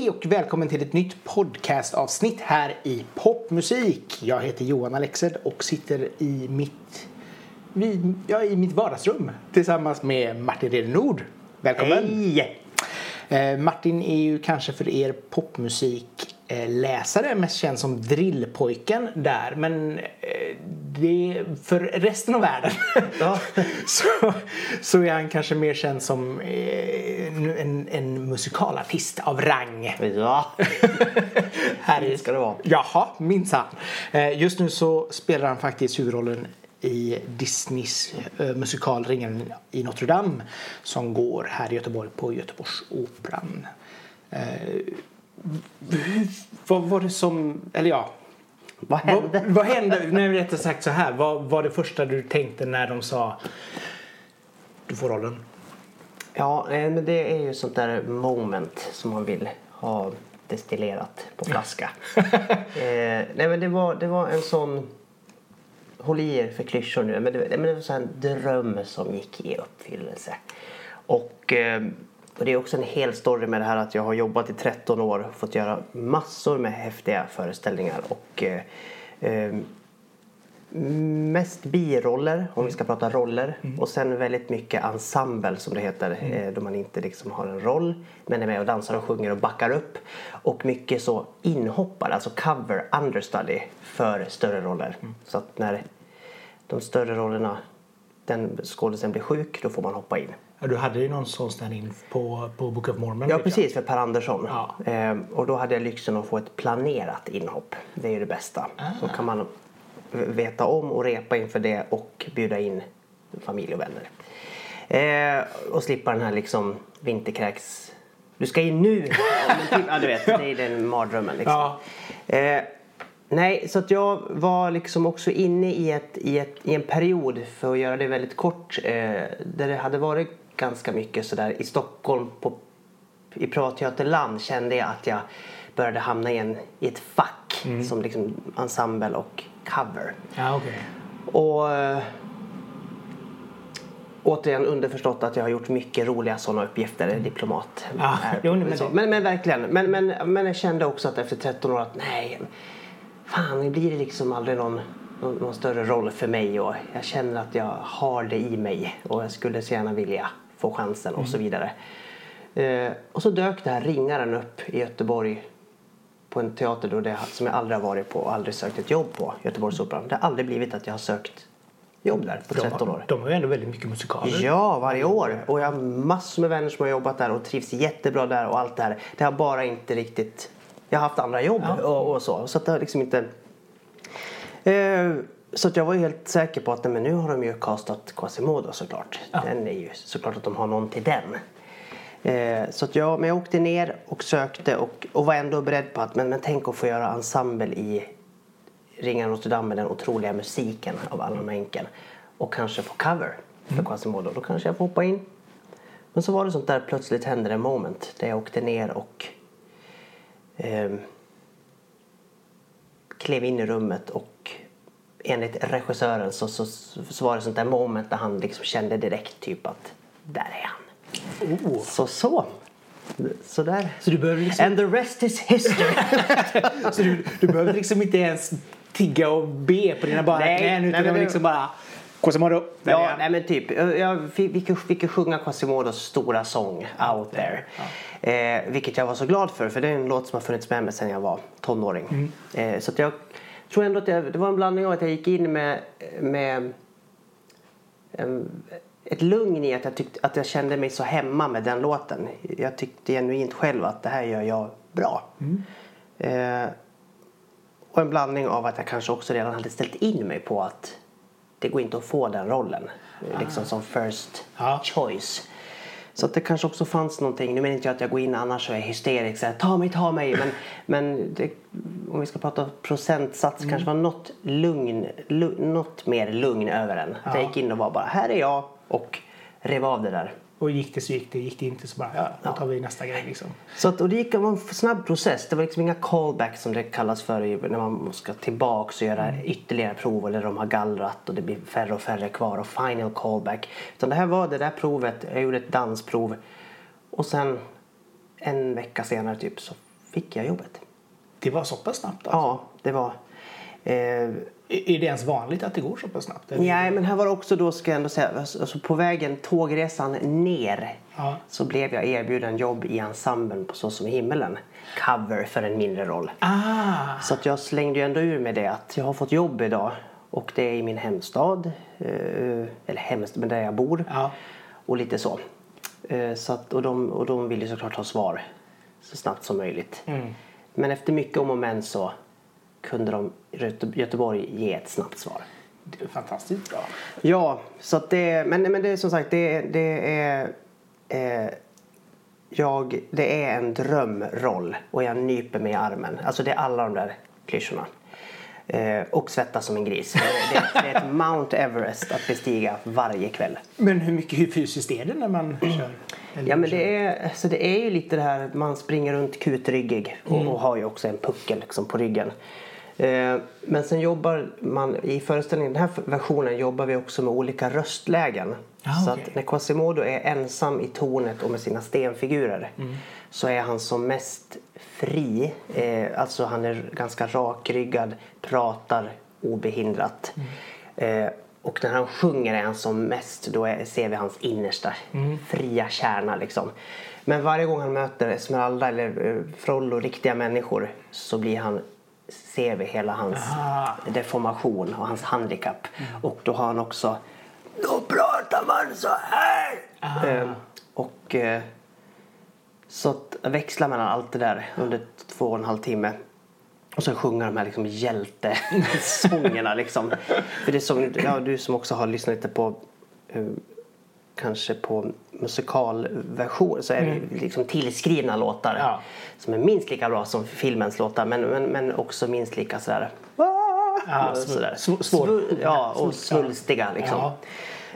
Hej och välkommen till ett nytt podcastavsnitt här i Popmusik. Jag heter Johan Alexed och sitter i mitt, vid, ja, i mitt vardagsrum tillsammans med Martin Redenord. Välkommen! Hej! Eh, Martin är ju kanske för er popmusikläsare mest känd som drillpojken där men eh, det, för resten av världen Ja. så, så är han kanske mer känd som eh, en, en musikalartist av rang. Ja, Här ska det vara. Jaha, minsann. Just nu så spelar han faktiskt huvudrollen i Disneys eh, musikal Ringen i Notre Dame som går här i Göteborg på Göteborgsoperan. Eh, hur- vad var det som, eller ja, Vad vad, hände? vad hände, nej rättare sagt så här, vad var det första du tänkte när de sa du får rollen? Ja, eh, men det är ju sånt där moment som man vill ha destillerat på flaska. eh, nej men det var, det var en sån, håll i er för klyschor nu, men det, men det var så här en dröm som gick i uppfyllelse. Och, ehm, och det är också en hel story med det här att jag har jobbat i 13 år och fått göra massor med häftiga föreställningar och eh, ehm, Mest biroller, om vi ska prata roller. Och sen väldigt mycket ensemble som det heter. eh, Då man inte liksom har en roll men är med och dansar och sjunger och backar upp. Och mycket så inhoppar, alltså cover, understudy för större roller. Så att när de större rollerna, den skådisen blir sjuk, då får man hoppa in. Ja, du hade ju någon sån stand-in på, på Book of Mormon. Ja precis, för Per Andersson. Ja. Ehm, och då hade jag lyxen att få ett planerat inhopp. Det är ju det bästa. Så kan man veta om och repa inför det och bjuda in familj och vänner. Ehm, och slippa den här liksom vinterkräks... Du ska in nu! Typ, ja du vet, det är den mardrömmen liksom. Ja. Eh, nej, så att jag var liksom också inne i, ett, i, ett, i en period, för att göra det väldigt kort, eh, där det hade varit ganska mycket sådär i Stockholm på, i Privatteaterland kände jag att jag började hamna i, en, i ett fack som liksom ensemble och cover. Ja, okej. Och eh, återigen underförstått att jag har gjort mycket roliga sådana uppgifter. Diplomat. Ja, är- jo, men så. det- men, men verkligen. Men, men, men jag kände också att efter 13 år att nej, fan nu blir det liksom aldrig någon, någon, någon större roll för mig och jag känner att jag har det i mig och jag skulle så gärna vilja få chansen och så vidare. Eh, och så dök det här Ringaren upp i Göteborg på en teater då det, som jag aldrig har varit på och aldrig sökt ett jobb på, Göteborgsoperan. Det har aldrig blivit att jag har sökt jobb där på 13 De, år. de har ju ändå väldigt mycket musikaler. Ja, varje år. Och jag har massor med vänner som har jobbat där och trivs jättebra där och allt det här. Det har bara inte riktigt... Jag har haft andra jobb Ja. och, och så. Så att det har liksom inte... Eh, så att jag var helt säker på att nej, men nu har de ju castat Quasimodo såklart. Den är ju såklart att de har någon till den. Eh, så att jag, men jag åkte ner och sökte och, och var ändå beredd på att men, men tänk att få göra ensemble i Ringen Notre Dame med den otroliga musiken av Allan Menken och kanske få cover för Quasimodo. Då kanske jag får hoppa in. Men så var det sånt där plötsligt hände det en moment där jag åkte ner och ehm, klev in i rummet och enligt regissören så, så, så var det sånt där moment där han liksom kände direkt typ att där är han. Oh. Så så. Så där. Så du behöver liksom, And the rest is history. så du, du behöver liksom inte ens tigga och be på dina bara Nej, knän nej, utan men det det- liksom bara Quasimodo. Ja, han. nej men typ. Jag fick, fick, fick ju sjunga Quasimodos stora sång Out there. Eh, vilket jag var så glad för för det är en låt som har funnits med mig sedan jag var tonåring. Eh, så att jag tror ändå att jag, det var en blandning av att jag gick in med, med em, ett lugn i att jag, tyckte, att jag kände mig så hemma med den låten. Jag tyckte genuint själv att det här gör jag bra. Eh, och en blandning av att jag kanske också redan hade ställt in mig på att det går inte att få den rollen. Liksom som first Ja. choice. Så att det kanske också fanns någonting. Nu menar inte jag att jag går in annars och är hysterisk. Så här, ta mig, ta mig. Men, men det, om vi ska prata procentsats kanske var något lugn. Lu, något mer lugn över den. Att jag gick in och var bara, här är jag. Och rev av det där. Och gick det så gick det, gick det inte så bara ja, då tar vi nästa grej liksom. Så att, och det gick var en snabb process. Det var liksom inga callbacks som det kallas för när man ska tillbaks och göra ytterligare prov eller de har gallrat och det blir färre och färre kvar och final callback. Utan det här var det där provet. Jag gjorde ett dansprov och sen en vecka senare typ så fick jag jobbet. Det var så pass snabbt alltså. Ja, det var... Eh, Är det ens vanligt att det går så pass snabbt? eller? nej, men här var det också då, ska jag ändå säga, alltså på vägen tågresan ner Ja. så blev jag erbjuden jobb i ensemblen på Så som i himmelen. Cover för en mindre roll. Ah, Så att jag slängde ju ändå ur med det att jag har fått jobb idag och det är i min hemstad. Eh, eller hemstad, men där jag bor. Ja. Och lite så. Eh, så att, och, de, och de vill ju såklart ha svar så snabbt som möjligt. Mm. Men efter mycket om och men så kunde de Göteborg ge ett snabbt svar. det är fantastiskt bra. Ja, så att det, men, men det är som sagt det, det är eh, jag, det är en drömroll och jag nyper mig i armen. Alltså det är alla de där klyschorna. Eh, och svettas som en gris. Det, det, det är ett Mount Everest att bestiga varje kväll. Men hur mycket hur fysiskt är det när man kör? Ja men det är, alltså det är ju lite det här att man springer runt kutryggig och, och har ju också en puckel liksom på ryggen. Eh, men sen jobbar man i föreställningen, den här versionen jobbar vi också med olika röstlägen. Ah, så okej. att när Quasimodo är ensam i tornet och med sina stenfigurer så är han som mest fri. Eh, alltså han är ganska rakryggad, pratar obehindrat. Eh, och när han sjunger är han som mest, då ser vi hans innersta fria kärna liksom. Men varje gång han möter Esmeralda eller Frollo, riktiga människor, så blir han, ser vi hela hans Ah. deformation och hans handikapp. Och då har han också, då pratar man så här! Eh, och eh, så att växla mellan allt det där under två och en halv timme. Och sen sjunga de här liksom hjältesångerna liksom. För det är som, ja, du som också har lyssnat lite på eh, kanske på musikalversion så är det ju liksom tillskrivna låtar. Ja. Som är minst lika bra som filmens låtar men, men, men också minst lika sådär. Ja, sådär. sv- svår- ja, och svulstiga liksom. Ja.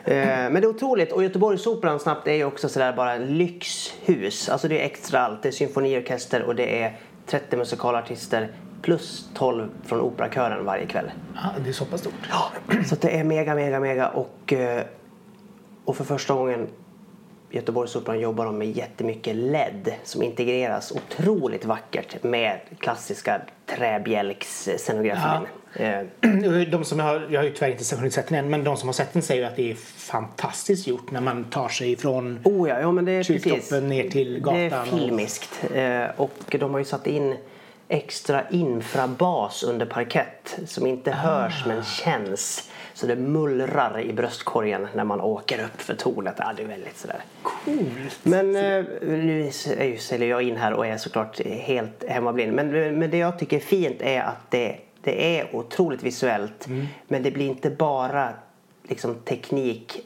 Eh, Men det är otroligt. Och Göteborgsoperan snabbt är ju också sådär bara lyxhus. Alltså det är extra allt. Det är symfoniorkester och det är 30 musikalartister plus 12 från operakören varje kväll. Ja, det är så pass stort. Så att det är mega, mega, mega och, eh, och för första gången Göteborgsoperan jobbar de med jättemycket LED som integreras otroligt vackert med klassiska träbjälksscenografin. Eh, De som har, jag har ju tyvärr inte hunnit sett den än, men de som har sett den säger att det är fantastiskt gjort när man tar sig från Oh ja, ja men det är kyrktoppen ner till gatan. Det är filmiskt. Eh, och de har ju satt in extra infrabas under parkett som inte hörs men känns. Så det mullrar i bröstkorgen när man åker upp för tornet. Ja, det är väldigt sådär. Coolt. Men eh, nu säljer jag in här och är såklart helt hemmablind. Men, men det jag tycker är fint är att det, det är otroligt visuellt. Mm. Men det blir inte bara liksom teknik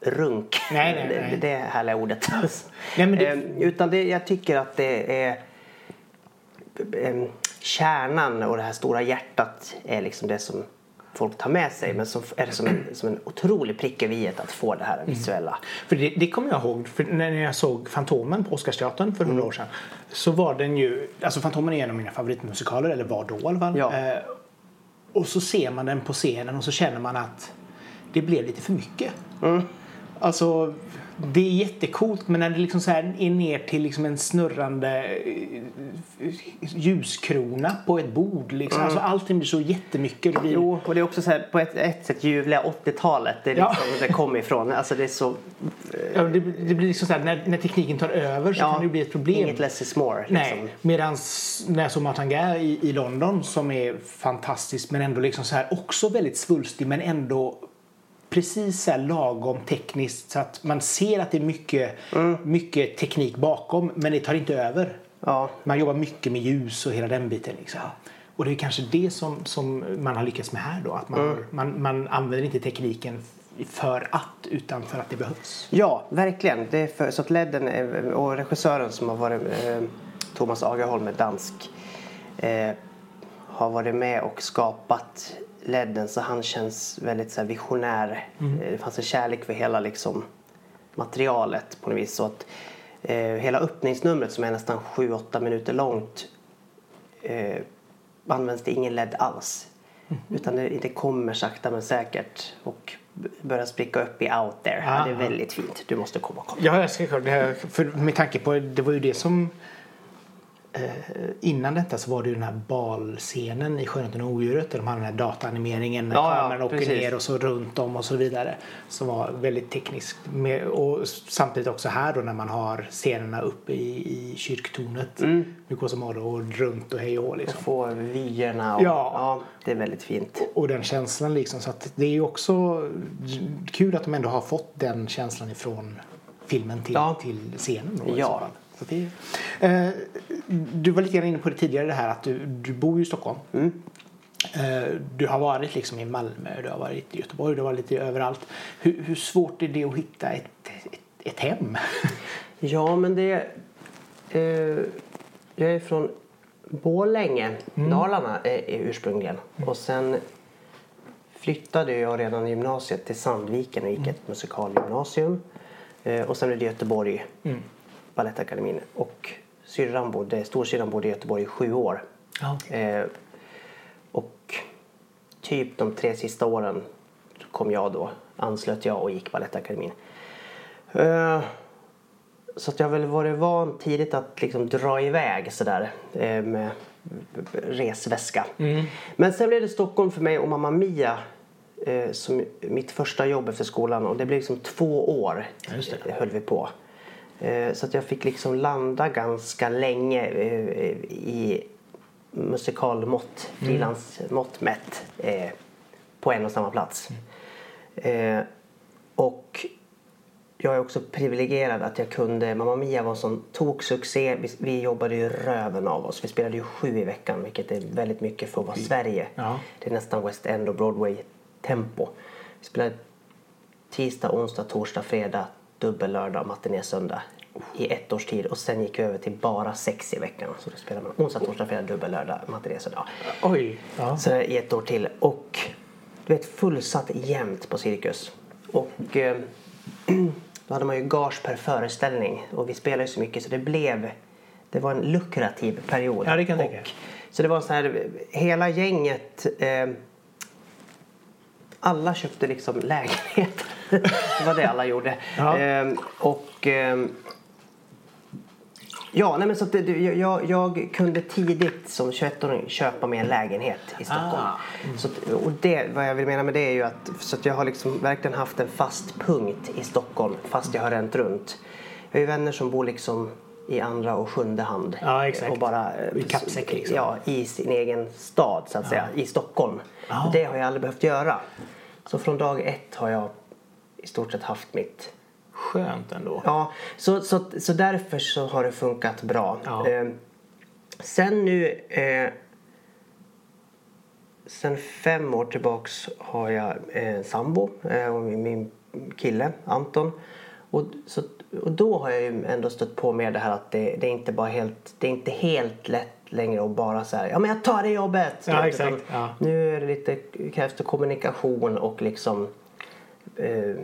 runk. Nej, nej, Det, nej. det är härliga ordet. Nej, men det- Eh, Utan det, jag tycker att det är eh, kärnan och det här stora hjärtat är liksom det som folk tar med sig. Men så är det som en, som en otrolig prick över i att få det här Mm. visuella. För det, det kommer jag ihåg, för när jag såg Fantomen på Oscarsteatern för Mm. några år sedan. Så var den ju, alltså Fantomen är en av mina favoritmusikaler, eller var då i alla fall. Ja. Eh, och så ser man den på scenen och så känner man att det blev lite för mycket. Mm. Alltså, det är jättecoolt men när det liksom så här är ner till liksom en snurrande eh, ljuskrona på ett bord. Liksom. Alltså, allting blir så jättemycket. Det blir, Mm. Jo, och det är också så här, på ett, ett sätt ljuvliga 80-talet. Det är Ja. liksom, det kommer ifrån. Alltså det är så... ja, det, det blir liksom så här, när, när tekniken tar över så kan det bli ett problem. Inget less is more. Liksom. Nej, medan när jag såg Matanga i, i London som är fantastisk men ändå liksom så här också väldigt svulstig men ändå precis så här lagom tekniskt så att man ser att det är mycket, mycket teknik bakom men det tar inte över. Ja. Man jobbar mycket med ljus och hela den biten. Liksom. Och det är kanske det som, som man har lyckats med här då. Att man, man, man använder inte tekniken för att utan för att det behövs. Ja, verkligen. Det är för, så att ledden och regissören som har varit eh, Thomas Agerholm är dansk eh, har varit med och skapat ledden så han känns väldigt så visionär. Eh, Det fanns en kärlek för hela liksom, materialet på något vis. Så att, eh, hela öppningsnumret som är nästan 7-8 minuter långt eh, används det ingen LED alls. Utan det, det kommer sakta men säkert och börjar spricka upp i out there. Ja, det är Aha. väldigt fint. Du måste komma och kolla. Ja, jag ska kolla. För med tanke på det var ju det som innan detta så var det ju den här balscenen i Skönheten och odjuret där de hade den här dataanimeringen när Ja, ja, kameran åker precis. ner och så runt om och så vidare. Som var väldigt tekniskt. Och samtidigt också här då när man har scenerna uppe i, i kyrktornet. Mm. Med Kåsamado och runt och hej och liksom. Få vyerna och Ja. ja, det är väldigt fint. Och den känslan liksom. Så att det är ju också kul att de ändå har fått den känslan ifrån filmen till, Ja. till scenen. Då, i Ja. så fall. Så det, eh, du var lite grann inne på det tidigare det här att du, du bor ju i Stockholm. Mm. Eh, du har varit liksom i Malmö, du har varit i Göteborg, du har varit lite överallt. Hur, hur svårt är det att hitta ett, ett, ett hem? Ja, men det... Eh, jag är från Borlänge, Dalarna är, är ursprungligen. Och sen flyttade jag redan i gymnasiet till Sandviken och gick ett musikalgymnasium. Eh, och sen blev det Göteborg, Balettakademin. Och syrran bodde, storsyrran bodde i Göteborg i sju år. Ja. Eh, och typ de tre sista åren kom jag då, anslöt jag och gick Balettakademin. Eh, så att jag har väl varit van tidigt att liksom dra iväg sådär eh, med resväska. Men sen blev det Stockholm för mig och Mamma Mia eh, som mitt första jobb efter skolan och det blev liksom två år Ja, eh, höll vi på. Eh, så att jag fick liksom landa ganska länge eh, i musikalmått, frilansmått mätt eh, på en och samma plats. Eh, och jag är också privilegierad att jag kunde, Mamma Mia var en sån toksuccé. Vi, vi jobbade ju röven av oss. Vi spelade ju sju i veckan vilket är väldigt mycket för att vara Sverige. Ja. Det är nästan West End och Broadway tempo. Vi spelade tisdag, onsdag, torsdag, fredag, dubbel lördag, matiné, söndag i ett års tid och sen gick vi över till bara sex i veckan. Så då spelar man onsdag, torsdag, fredag, dubbel lördag, matiné, söndag. Oj. Ja. Så i ett år till. Och du vet fullsatt jämt på Cirkus. Och eh, då hade man ju gage per föreställning och vi spelade ju så mycket så det blev det var en lukrativ period. Ja, det kan jag tänka. Så det var så här, hela gänget eh, alla köpte liksom lägenhet. Det var det alla gjorde. Ja. Ehm, och ehm, Ja, nej men så att det, jag, jag kunde tidigt som 21-åring köpa mig en lägenhet i Stockholm. Ah, Så att, och det, vad jag vill mena med det är ju att, så att jag har liksom verkligen haft en fast punkt i Stockholm fast jag har ränt runt. Jag har ju vänner som bor liksom i andra och sjunde hand. Ja. Och bara, eh, I kappsäck, liksom. Ja, i sin egen stad så att säga, i Stockholm. Ja. Det har jag aldrig behövt göra. Så från dag ett har jag i stort sett haft mitt Skönt ändå. Ja, så, så, så därför så har det funkat bra. Ja. Eh, sen nu... Eh, sen fem år tillbaks har jag eh, sambo eh, och min, kille Anton. Och, så, och då har jag ju ändå stött på med det här att det, det är inte bara helt, det är inte helt lätt längre att bara säga ja men jag tar det jobbet. Ja, exakt. Ja. Nu är det lite, krävs det kommunikation och liksom eh,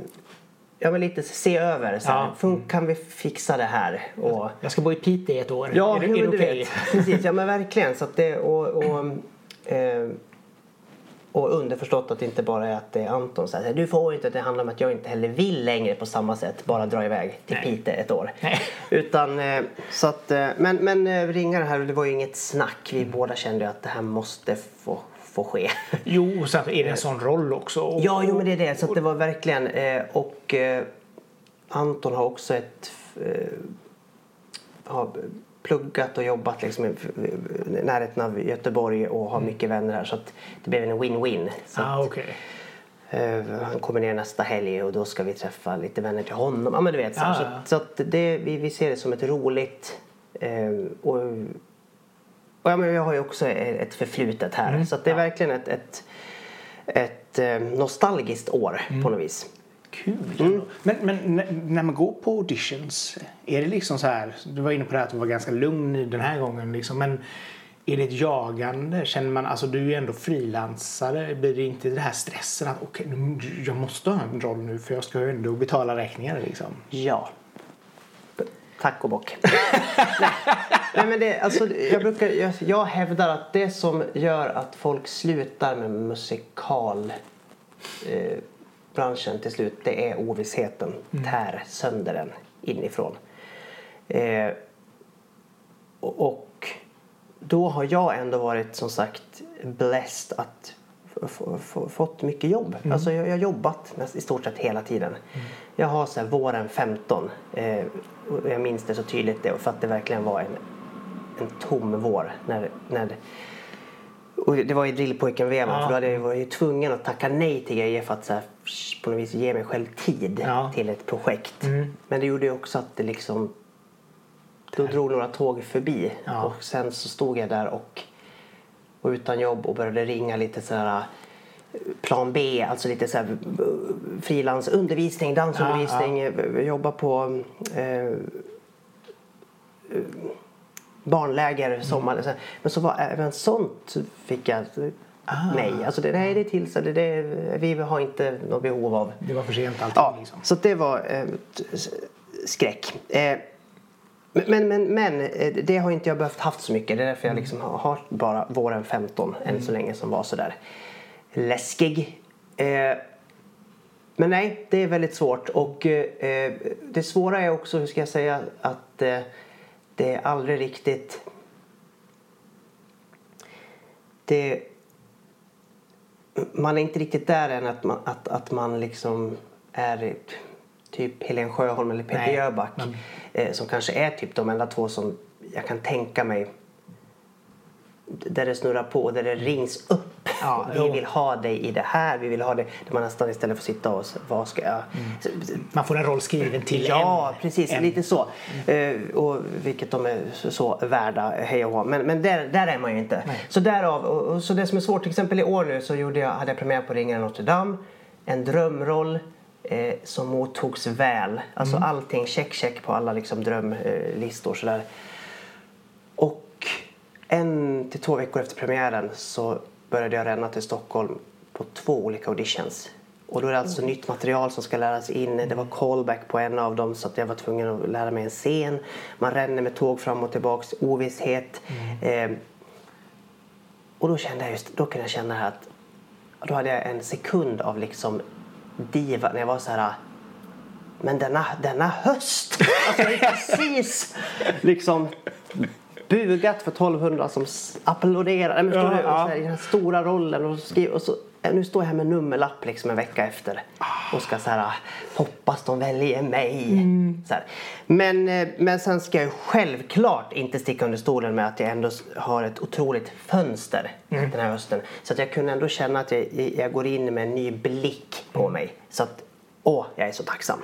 ja, men lite se över. Så här, Ja. fun- Kan vi fixa det här? Och, Jag ska bo i Piteå i ett år. ja, är det, är det vet. Precis, ja men verkligen. Så att det, och, och, eh, och underförstått att det inte bara är att det är Anton. Så här, du får inte, det handlar om att jag inte heller vill längre på samma sätt bara dra iväg till Nej. Piteå ett år. Nej. Utan, eh, så att, eh, men men eh, ringare här, det var ju inget snack. Vi båda kände att det här måste få, få ske. Jo, och sen är det en sån roll också. Och, Ja, jo men det är det. Så att det var verkligen... Eh, och eh, Anton har också ett... Eh, har pluggat och jobbat liksom i närheten av Göteborg och har mycket vänner här. Så att det blev en win-win. Ah, eh, han kommer ner nästa helg och då ska vi träffa lite vänner till honom. Ja men du vet. Så, Ja, så, så det, vi, vi ser det som ett roligt... Och, och ja, men jag har ju också ett förflutet här. Mm, Så det är verkligen ett, ett, ett eh, nostalgiskt år Mm. på något vis. Kul. Mm. Men, men när man går på auditions, är det liksom så här, du var inne på det här att du var ganska lugn den här gången liksom, men är det ett jagande? Känner man, alltså du är ju ändå frilansare, blir det inte det här stressen att okej, nu- jag måste ha en roll nu för jag ska ju ändå betala räkningar liksom? Ja. Tack och bock. Nej. Nej, men det, alltså, jag, brukar, jag, jag hävdar att det som gör att folk slutar med musikal eh, till slut det är ovissheten. Tär sönder den inifrån. Eh, och, då har jag ändå varit som sagt blessed att fått mycket jobb. Alltså jag, har jobbat i stort sett hela tiden. Jag har så här, våren 15. Eh, och jag minns det så tydligt det, för att det verkligen var en, en tom vår. När, när det, och det var i drillpojken-VM Ja. för då hade jag var ju tvungen att tacka nej till grejer för att så här, på något vis ge mig själv tid Ja. till ett projekt. Mm. Men det gjorde ju också att det liksom då drog några tåg förbi Ja. och sen så stod jag där och var utan jobb och började ringa lite sådär plan B, alltså lite så här frilansundervisning, dansundervisning, ja, jobba på eh, eh, barnläger, sommar. så- Men så var även sånt fick jag nej. Alltså det, nej, det är till så det, det, vi har inte något behov av. Det var för sent allting. Ja, Liksom. så det var eh, skräck. Eh, men, men, men eh, det har inte jag behövt haft så mycket. Det är därför jag liksom har, har bara våren 15 än så länge som var sådär läskig. Eh, men nej, det är väldigt svårt. Och eh, det svåra är också, hur ska jag säga, att eh, det är aldrig riktigt... Det, man är inte riktigt där än att man, att, att man liksom är typ Helen Sjöholm eller Peter Jöback. men- Eh, som kanske är typ de enda två som jag kan tänka mig där det snurrar på, där det rings upp. Ja, vi vill ha dig i det här, vi vill ha det. Där man nästan istället för att sitta och vad ska jag... Man får en roll skriven till Ja, en. precis. en. Lite så. Eh, och vilket de är så, värda, hej och hå. Men, men där, där är man ju inte. Nej. Så därav, och, och, så det som är svårt, till exempel i år nu så gjorde jag, hade jag premiär på Ringen Notre Dame. En drömroll eh, som mottogs väl. Alltså allting, check check på alla liksom drömlistor sådär. En till två veckor efter premiären så började jag ränna till Stockholm på två olika auditions. Och då är det alltså nytt material som ska läras in. Det var callback på en av dem så att jag var tvungen att lära mig en scen. Man ränner med tåg fram och tillbaks, ovisshet. Eh, och då kände jag just, då kunde jag känna att då hade jag en sekund av liksom diva när jag var så här men denna, denna höst! Alltså är precis liksom bugat för 1200 som applåderar. Men förstår Ja, du? Ja. här, I den här stora rollen och, skriver, och så, eh, nu står jag här med nummerlapp liksom en vecka efter och ska så här hoppas de väljer mig. Så här. Men, eh, men sen ska jag självklart inte sticka under stolen med att jag ändå har ett otroligt fönster den här hösten. Så att jag kunde ändå känna att jag, jag går in med en ny blick på mig. Så att, åh, jag är så tacksam.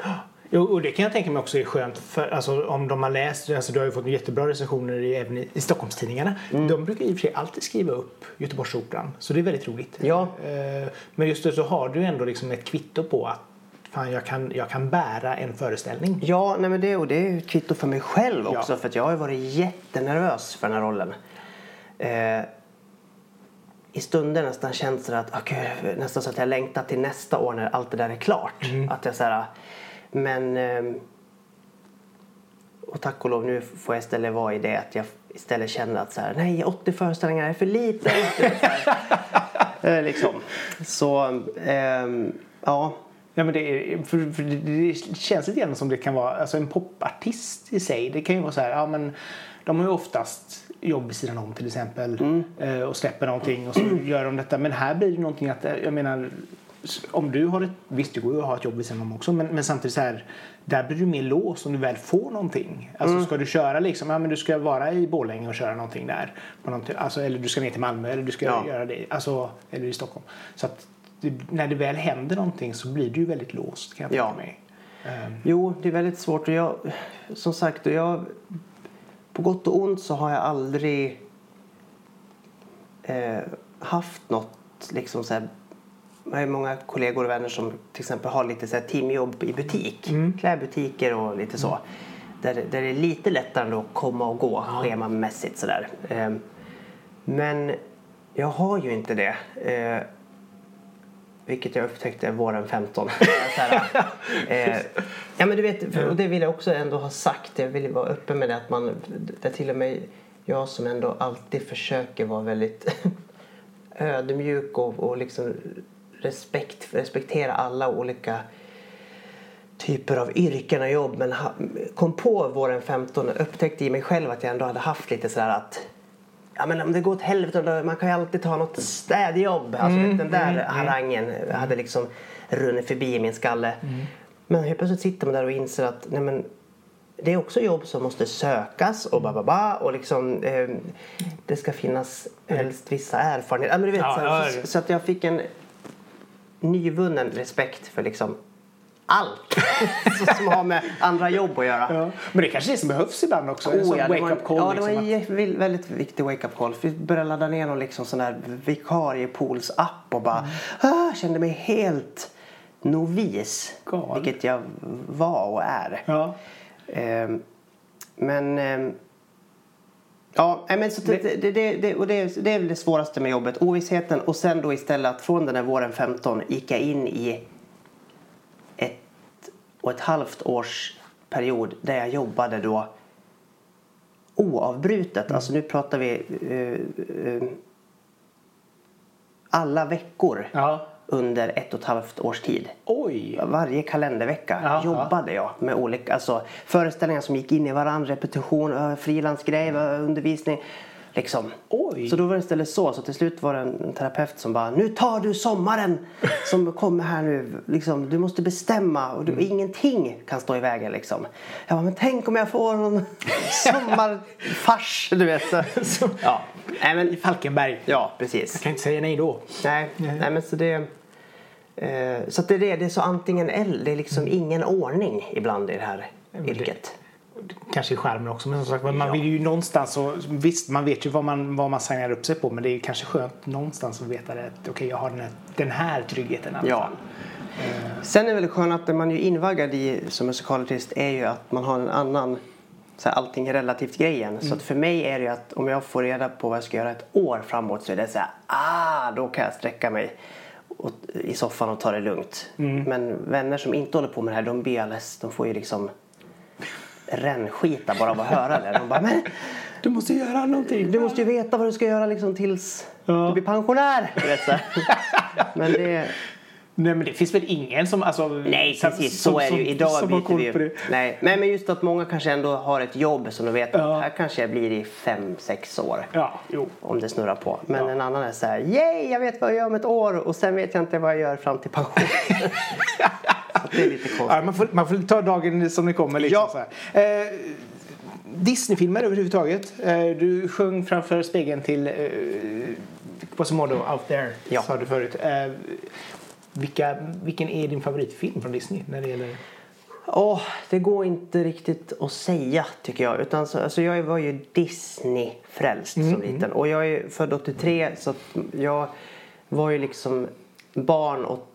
Jo, och det kan jag tänka mig också är skönt för alltså, om de har läst, alltså du har ju fått jättebra recensioner i, även i, i Stockholmstidningarna. Mm. De brukar i och för sig alltid skriva upp Göteborgsoperan så det är väldigt roligt. Ja. Eh, Men just det så har du ändå liksom ett kvitto på att fan, jag, kan, jag kan bära en föreställning. Ja, nej men det, och det är ju ett kvitto för mig själv också. Ja. För jag har varit jättenervös för den här rollen. Eh, I stunder nästan känns det att, gud, nästan så att jag längtar till nästa år när allt det där är klart. Att jag så här, men... ehm, och tack och lov nu får jag istället vara i det att jag istället känner att så här, nej 80 föreställningar är för lite. Eh, liksom. Så, ehm, ja. Ja, men det, är, för, för det, känns lite grann som det kan vara alltså en popartist i sig. Det kan ju vara så här, ja men de har ju oftast jobb vid sidan om till exempel eh, och släpper någonting och så gör de detta. Men här blir det någonting att, eh, jag menar, om du har ett, visst det går ju att ha ett jobb vid sidan om också men, men samtidigt så här, där blir du mer låst om du väl får någonting. Alltså ska du köra liksom, ja men du ska vara i Borlänge och köra någonting där. På någonting, alltså, eller du ska ner till Malmö eller du ska Ja. göra det, alltså, eller i Stockholm. Så att det, när det väl händer någonting så blir du ju väldigt låst kan jag tänka Ja. mig. Ehm, Jo, det är väldigt svårt. Och jag, som sagt, och jag, på gott och ont så har jag aldrig eh, haft något liksom så här, jag har ju många kollegor och vänner som till exempel har lite så här teamjobb i butik. Klädbutiker och lite så. Där, där det är lite lättare att komma och gå schemamässigt sådär. Eh, men jag har ju inte det. Eh, vilket jag upptäckte våren 15. Så här, eh, ja men du vet, och det vill jag också ändå ha sagt. Jag vill vara öppen med det att man, det är till och med jag som ändå alltid försöker vara väldigt ödmjuk och, och liksom respekt, respektera alla olika typer av yrken och jobb. Men kom på våren 15 och upptäckte i mig själv att jag ändå hade haft lite sådär att Ja men om det går åt helvete, man kan ju alltid ta något städjobb. Alltså Mm, den där harangen hade liksom runnit förbi i min skalle. Mm. Men helt plötsligt sitter man där och inser att nej men, det är också jobb som måste sökas och ba, ba, ba och liksom eh, det ska finnas helst vissa erfarenheter. Ja, men du vet, Ja, så, ja, så, så att jag fick en nyvunnen respekt för liksom allt som har med andra jobb att göra. Ja. Men det kanske är det som behövs ibland också. en Oh, sån ja, en- wake-up call. Ja, det var liksom, en väldigt viktig wake-up call. Vi började ladda ner någon liksom sån där vikariepools-app och bara ah, kände mig helt novis. Galen. Vilket jag var och är. ja. Ehm, men... ehm, ja, men så det, det, det, det, och det, det är väl det svåraste med jobbet. Ovissheten och sen då istället att från den där våren 15 gick jag in i ett och ett halvt års period där jag jobbade då oavbrutet. Alltså nu pratar vi eh, eh, alla veckor ja. Under ett och ett halvt års tid. Oj! Varje kalendervecka Ja, jobbade jag med olika alltså, föreställningar som gick in i varandra. Repetition, ö, frilansgrej, ö, undervisning. Liksom. Oj. Så då var det istället så. Så till slut var det en terapeut som bara Nu tar du sommaren som kommer här nu. Liksom, du måste bestämma och du, Mm. ingenting kan stå i vägen. Liksom. Jag bara, men tänk om jag får någon sommarfars. Du vet. Så- Ja. Nej, men, I Falkenberg. ja, precis. kan inte säga nej då. Nej, nej men så det... Eh, så det är det, det är så antingen eller. Det är liksom ingen ordning ibland i det här yrket. Kanske i skärmen också. Men som sagt, man vill ju någonstans så, visst man vet ju vad man, vad man signar upp sig på men det är kanske skönt någonstans att veta det. att Okej jag har den här, den här tryggheten i alla Ja. fall. Sen är det väl skönt att det man är invaggad i som musikalartist är ju att man har en annan så här, allting är relativt grejen. Så att för mig är det ju att om jag får reda på vad jag ska göra ett år framåt så är det så här, ah, då kan jag sträcka mig och, i soffan och ta det lugnt. Men vänner som inte håller på med det här, de blir alldeles, de får ju liksom rännskita bara av att höra det. De bara, men Du måste göra någonting. du måste ju veta vad du ska göra liksom tills Ja. du blir pensionär. Vet, så. Men det... Nej men det finns väl ingen som... Alltså, Nej precis, som- så är det ju. Idag som byter vi ju. Nej. Nej men just att många kanske ändå har ett jobb som de vet Ja. att här kanske jag blir i fem, sex år. Ja, jo. Om det snurrar på. Men Ja. en annan är så här, yay jag vet vad jag gör om ett år och sen vet jag inte vad jag gör fram till pension. det är lite konstigt. Ja, man, får, man får ta dagen som det kommer. Liksom, Ja. så. Eh, Disneyfilmer överhuvudtaget. Eh, du sjöng framför spegeln till eh, Quasimodo Out There, Ja. sa du förut. Eh, vilka, vilken är din favoritfilm från Disney? När det gäller... Åh, det går inte riktigt att säga tycker jag. Utan så, alltså jag var ju Disney-frälst som liten. Och jag är född 83 så att jag var ju liksom barn och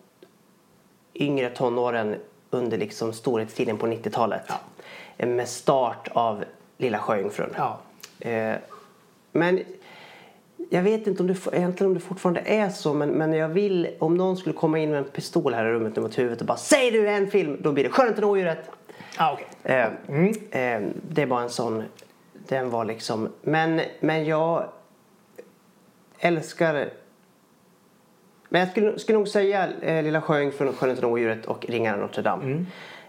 yngre tonåren under liksom storhetstiden på 90-talet. Eh, Med start av Lilla Sjöjungfrun. Ja. Eh, men jag vet inte om det, egentligen om det fortfarande är så men, men jag vill om någon skulle komma in med en pistol här i rummet mot huvudet och bara Säg du en film! Då blir det Skönheten och odjuret. Ah, okay. Eh, eh, det är bara en sån. Den var liksom. Men, men jag älskar. Men jag skulle, skulle nog säga eh, Lilla Sjöjungfrun, Skönheten och odjuret och Ringaren Notre Dame.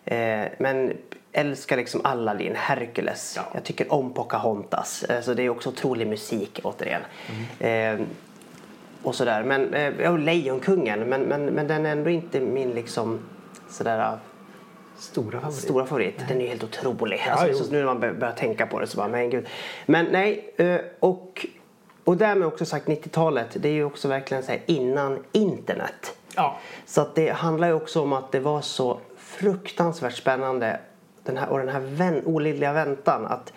Eh, men älskar liksom Aladdin, Hercules. Ja. Jag tycker om Pocahontas. Eh, så det är också otrolig musik återigen. Eh, och sådär. Men, eh, och Lejonkungen. Men, men, men den är ändå inte min liksom sådär Stora favorit. stora favorit. Den är ju helt otrolig. Ja, alltså, nu när man bör- börjar tänka på det så bara, men gud. Men nej, eh, och, och därmed också sagt 90-talet. Det är ju också verkligen så här innan internet. Ja. Så att det handlar ju också om att det var så fruktansvärt spännande. Den här, och den här vän, olidliga väntan att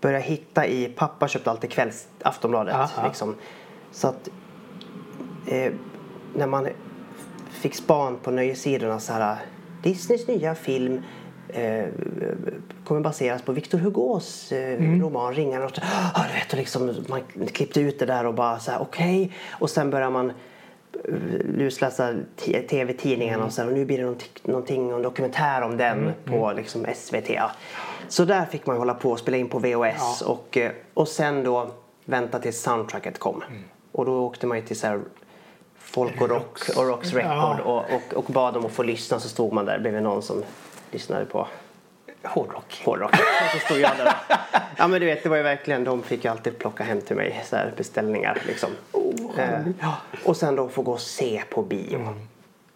börja hitta i, pappa köpte alltid kvälls Aftonbladet. Aha. Liksom. Så att eh, när man fick span på nöjessidorna så här Disneys nya film eh, kommer baseras på Victor Hugos eh, roman Ringarna. Och, ah, du vet, och liksom, man klippte ut det där och bara så här okej. Och sen börjar man lusläsa tv-tidningarna och, så här, och nu blir det någonting, någonting en dokumentär om den på liksom, SVT. Ja. Så där fick man hålla på och spela in på VHS och, eh, och sen då vänta tills soundtracket kom. Och då åkte man ju till så här Folk och Rock och Rocks Record Ja. och, och, och bad om att få lyssna så stod man där bredvid någon som lyssnade på Hårdrock. Hårdrock. Och så stod jag där. Ja men du vet, det var ju verkligen, de fick ju alltid plocka hem till mig så här beställningar liksom. eh, och sen då få gå och se på bio.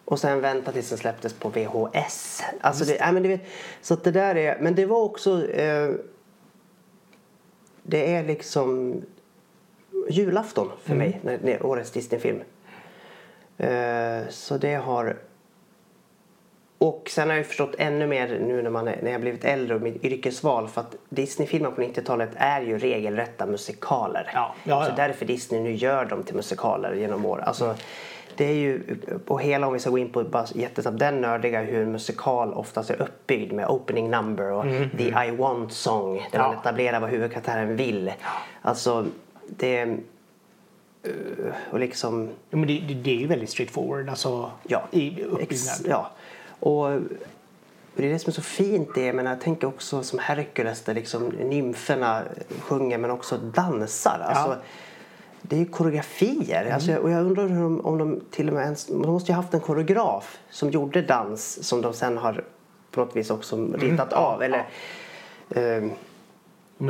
Och sen vänta tills den släpptes på VHS. Alltså det, nej, men du vet, så att det där är, men det var också, eh, det är liksom julafton för mig, när, när årets Disneyfilm. Eh, så det har och sen har jag förstått ännu mer nu när, man är, när jag blivit äldre och mitt yrkesval för att Disneyfilmer på 90-talet är ju regelrätta musikaler. Ja, ja, Så ja. därför Disney nu gör dem till musikaler genom år. Alltså, det är ju, och hela om vi ska gå in på bara jättesnabbt, den nördiga hur en musikal oftast är uppbyggd med opening number och the I want song där Ja. man etablerar vad huvudkaraktären vill. Alltså det eh, och liksom Ja, men det, det, det är ju väldigt straightforward alltså, Ja, i ex, uppbyggnad. ja. Och det är det som är så fint det. Men jag tänker också som Hercules där liksom nymferna sjunger men också dansar. Alltså, Det är ju koreografier. Alltså, och jag undrar hur de, om de till och med ens... De måste ju ha haft en koreograf som gjorde dans som de sen har på något vis också ritat av. Eller,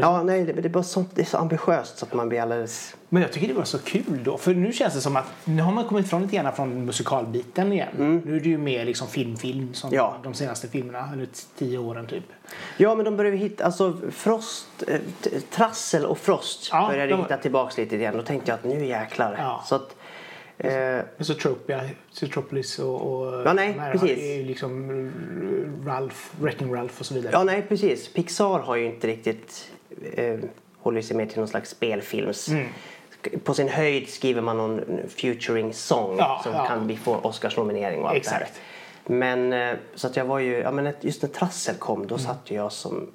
ja, nej, det, det, är bara sånt, det är så ambitiöst så att man blir alldeles... Men jag tycker det var så kul då. För nu känns det som att nu har man kommit ifrån lite grann från musikalbiten igen. Nu är det ju mer liksom film-film som Mm. Ja. de senaste filmerna, eller tio åren typ. Ja, men de börjar hitta, alltså Frost, eh, Trassel och Frost Ja, började de- hitta tillbaks lite igen. Då tänkte jag att nu jäklar. Ja. Så att, eh, Men så Tropia, Citropolis och, och Ja, nej, precis. är liksom Ralph, Wrecking Ralph och så vidare. ja, nej precis. Pixar har ju inte riktigt eh, håller sig mer till någon slags spelfilms. Mm. På sin höjd skriver man någon featuring song Ja, som ja. kan bli få Oscarsnominering och allt Exakt. det här. Men eh, så att jag var ju, ja men just när Trassel kom Mm. då satt ju jag som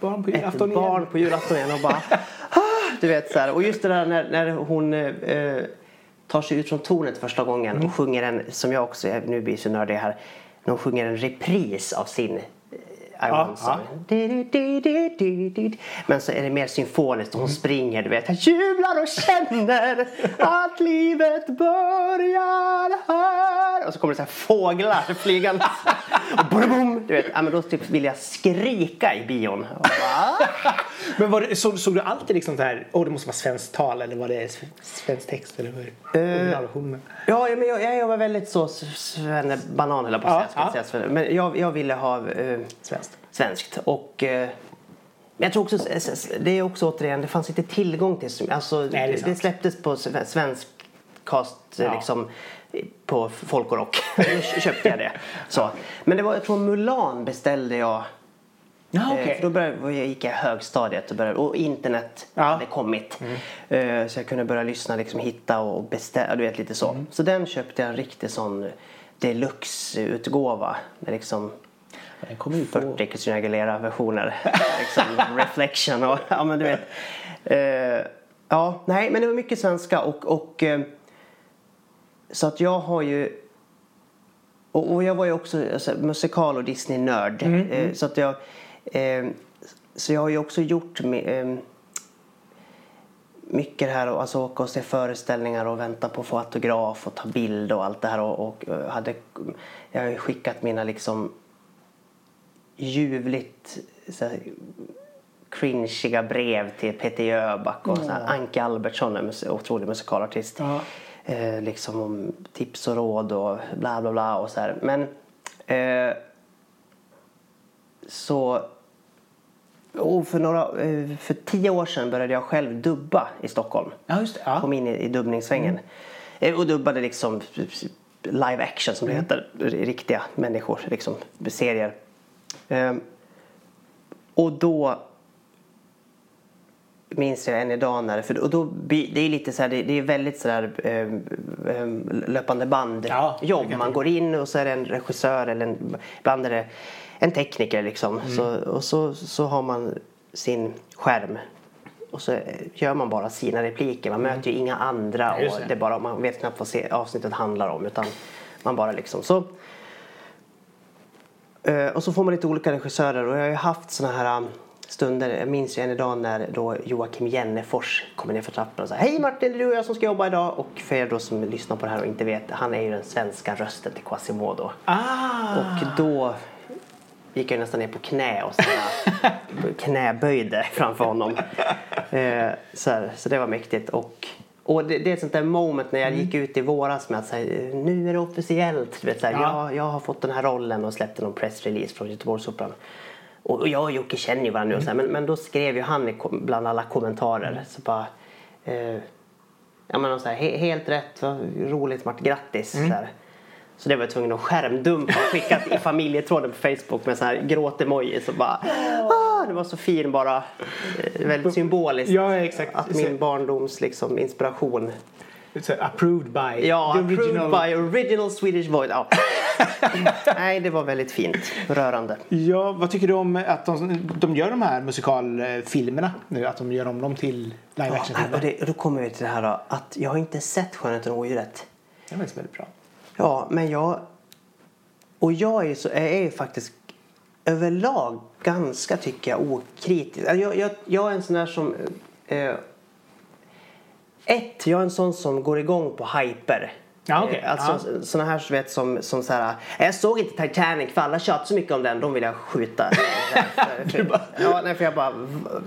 Barn på ett julafton barn igen. på julafton igen och bara ah, du vet så här. Och just det där när, när hon eh, tar sig ut från tornet första gången Mm. och sjunger en, som jag också, nu blir så nördig här, när hon sjunger en repris av sin eh, I ja. di. Men så är det mer symfoniskt och hon springer du vet. Jag jublar och känner att livet börjar här. Och så kommer det så här fåglar flygande. Och boom, boom, du vet. Ja, men då typ vill jag skrika i bion. Men var det, såg, såg du alltid liksom så här, åh det måste vara svenskt tal eller var det svensk text eller hur? Originalversionen. Ja, men jag, jag var väldigt så banan höll jag på att Ja, säga. jag säga. Men jag, jag ville ha eh, Svenskt. svenskt. Och eh, men jag tror också, det är också återigen, det fanns inte tillgång till, så- alltså är det, det släpptes på sve- svensk cast eh, Ja. liksom på folk och rock. Då köpte jag det. Så. Men det var, jag tror Mulan beställde jag Ja, Eh, okej. För då började, jag gick jag i högstadiet och, började, och internet Ja. hade kommit. Eh, Så jag kunde börja lyssna, liksom, hitta och beställa. Du vet lite så. Så den köpte jag en riktig sån deluxe-utgåva. Med liksom Den kom ut på... 40 Christina Aguilera-versioner. liksom reflection och ja men du vet. Eh, ja, nej men det var mycket svenska och, och eh, så att jag har ju och, och jag var ju också alltså, musikal och Disney-nörd. Eh, så att jag eh, så jag har ju också gjort eh, mycket det här och alltså åka och se föreställningar och vänta på att få autograf och ta bild och allt det här och, och hade jag har ju skickat mina liksom ljuvligt så här, cringiga brev till Peter Jöback och här, Anke Albertsson, en otrolig musikalartist. Ja. Eh, liksom om tips och råd och bla bla bla och så här. Men eh, så och för, några, eh, för tio år sedan började jag själv dubba i Stockholm. Ja, just det. Ja. Kom in i, i dubbningssvängen. Eh, Och dubbade liksom live action som det heter. Riktiga människor, liksom serier. Ehm, och då minns jag än idag när och då, det är lite så här, det, det är väldigt så där ehm, ehm, löpande band Ja, jobb. Man går in och så är det en regissör eller en, ibland är det en tekniker liksom. Så, och så, så har man sin skärm och så eh, gör man bara sina repliker. Man möter ju inga andra och det. det är bara, man vet knappt vad avsnittet handlar om utan man bara liksom så. Eh, Och så får man lite olika regissörer och jag har ju haft såna här stunder. Jag minns ju en idag när då Joakim Jennefors kommer ner för trappan och säger Hej Martin, det är du och jag som ska jobba idag. Och för er då som lyssnar på det här och inte vet, han är ju den svenska rösten till Quasimodo. Ah! Och då gick jag nästan ner på knä och knäböjde framför honom. Eh, så, här, så det var mäktigt. Och, och det, det är ett sånt där moment när jag gick ut i våras med att säga nu är det officiellt. Du vet, så här, Ja. jag, jag har fått den här rollen och släppte någon pressrelease från Göteborgsoperan. Och jag och Jocke känner ju varandra nu, och så här, men, men då skrev ju han bland alla kommentarer. Så bara, eh, ja, men så här, he, helt rätt, vad roligt Mart, grattis. Så, här. så det var jag tvungen att skärmdumpa och skicka i familjetråden på Facebook med så här gråt-emojis och bara ah, det var så fin bara. Eh, väldigt symboliskt. Ja, exakt. Att min barndoms liksom, inspiration. Så, approved by Ja, the approved original. by original Swedish voice. Ja. Nej, det var väldigt fint. Rörande. Ja, vad tycker du om att de, de gör de här musikalfilmerna nu? Att de gör om dem till live Ja, action-filmer? och då kommer vi till det här då, att jag har inte sett Skönheten och odjuret. Det är faktiskt väldigt bra. Ja, men jag... Och jag är så, är ju faktiskt överlag ganska, tycker jag, okritisk. Alltså, Jag, jag, jag är en sån där som... Eh, ett, jag är en sån som går igång på hyper. Ja, okej. Eh, Alltså såna här så vet, som, som så här, jag såg inte Titanic för alla tjatar så mycket om den, de vill jag skjuta. för, för, ja, nej, för jag bara,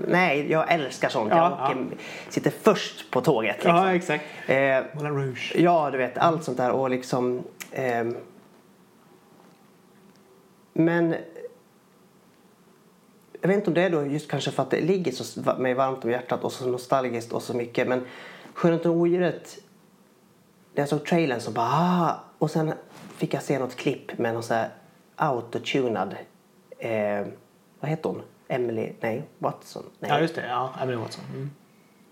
nej jag älskar sånt. Ja, jag åker, sitter först på tåget. Liksom. Ja, exakt. Eh, Moulin Rouge. Ja, du vet allt sånt där och liksom ehm, Men jag vet inte om det är då just kanske för att det ligger så mig varmt om hjärtat och så nostalgiskt och så mycket men Skönheten och odjuret när jag såg trailern så bara ah, och sen fick jag se något klipp med någon så här autotunad eh, vad heter hon? Emily, nej Watson? Nej. Ja, just det. Ja, Emily Watson. Mm.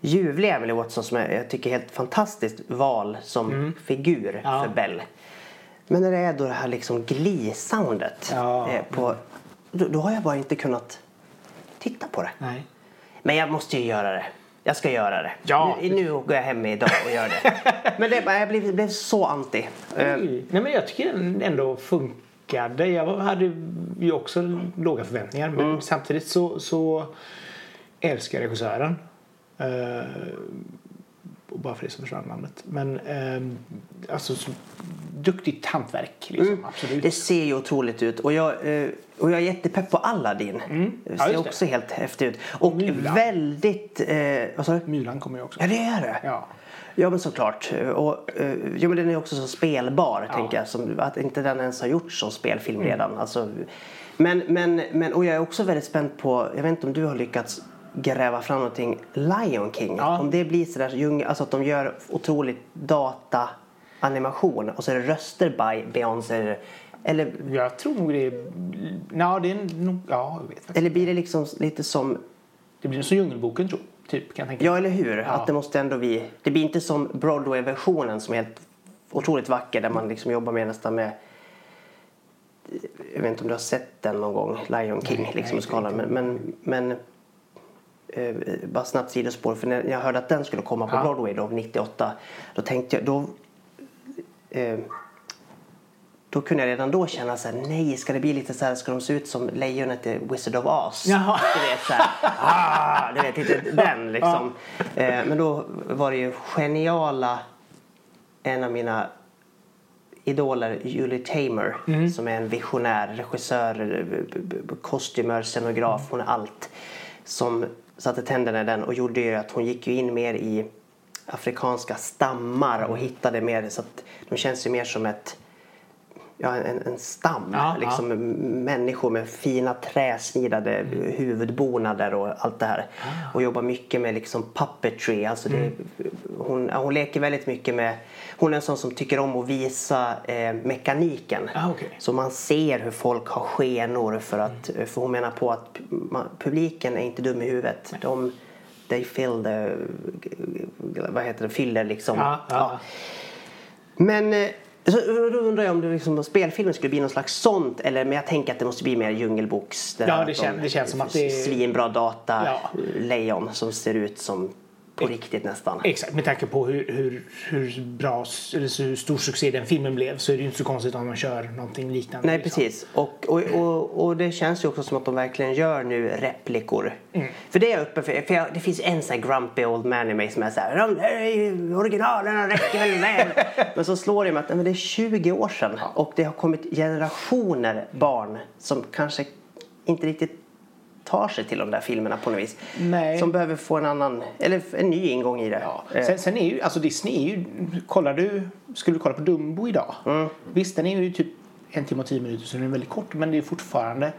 ljuvliga Emily Watson som jag, jag tycker är helt fantastiskt val som figur Mm. Ja. för Belle. Men när det är då det här liksom Glee-soundet Ja. eh, på, då, då har jag bara inte kunnat titta på det. Nej. Men jag måste ju göra det. Jag ska göra det. Ja. Nu, nu går jag hem idag och gör det. Men det, jag blev, blev så anti. Eh, Oj. Nej, men jag tycker den ändå funkade. Jag hade ju också låga förväntningar. Men Mm. samtidigt så, så älskar jag regissören. Uh, bara för det som försvann namnet. Men ehm, alltså så, duktigt hantverk. Liksom, Absolut. Mm. Det ser ju otroligt ut. Och jag, eh, och jag är jättepepp på Aladdin. Det Mm. Ja, ser just det. också helt häftigt ut. Och Mulan. väldigt... Eh, vad sa du? Mulan kommer ju också. Ja, det är det. Ja. Ja, men såklart. Och, eh, ja, men den är också så spelbar, tänker jag. Som, att inte den ens har gjorts som spelfilm Mm. redan. Alltså, men, men, men, och jag är också väldigt spänd på... Jag vet inte om du har lyckats gräva fram någonting. Lion King. Ja. Om det blir sådär djungel... Alltså att de gör otroligt data-animation och så är det röster by Beyoncé. Eller, Jag tror nog det är... Ja, det är nog... Ja, jag vet faktiskt. eller blir det liksom lite som... Det blir som Djungelboken, tror. Typ, kan jag tänka. Ja, eller hur? Att det måste ändå bli... Det blir inte som Broadway-versionen som är helt otroligt vacker där man liksom jobbar med nästan med... Jag vet inte om du har sett den någon gång, Lion King, Nej, liksom nej, skalan. Men, men, men eh, bara snabbt sidospår. För när jag hörde att den skulle komma på Ja. Broadway då, 98, då tänkte jag... Då, eh, då kunde jag redan då känna så här, nej, ska det bli lite så här, ska de se ut som lejonet i Wizard of Oz? Jaha. Du vet så här, ah, du vet lite den liksom. Eh, men då var det ju geniala, en av mina idoler, Julie Tamer, som är en visionär regissör, b- kostymör, scenograf, hon är allt. Som satte tänderna i den och gjorde ju att hon gick ju in mer i afrikanska stammar och hittade mer så att de känns ju mer som ett ja, en, en stam. Ja, liksom m- människor med fina träsnidade Mm. huvudbonader och allt det här. Ah. Och jobbar mycket med liksom puppetry. Alltså det, Mm. hon, ja, hon leker väldigt mycket med... Hon är en sån som tycker om att visa eh, mekaniken. Ah, okej. Så man ser hur folk har skenor för att... Mm. För hon menar på att man, publiken är inte dum i huvudet. De, they fill the... Vad heter det? Fyller liksom. Ja, ja. Men eh, så, då undrar jag om det liksom, spelfilmen skulle bli någon slags sånt eller men jag tänker att det måste bli mer djungelboks. Ja, det de- kän- det känns som att det är- Svinbra data, Ja. lejon som ser ut som på riktigt nästan. Exakt, med tanke på hur, hur, hur bra eller hur stor succé den filmen blev så är det ju inte så konstigt om man kör någonting liknande. Nej liksom. precis. Och, och, och, och det känns ju också som att de verkligen gör nu replikor. Mm. För det är jag uppe för. för jag, det finns en sån här grumpy old man i mig som är så här. De där originalerna räcker väl väl. men så slår det mig att nej, men det är 20 år sedan. Och det har kommit generationer barn som kanske inte riktigt tar sig till de där filmerna på något vis. Nej. Som behöver få en annan, eller en ny ingång i det. Ja. Eh, Sen, sen är ju, alltså Disney är ju, kollar du, skulle du kolla på Dumbo idag? Mm. Visst, den är ju typ en timme och tio minuter så den är väldigt kort men det är fortfarande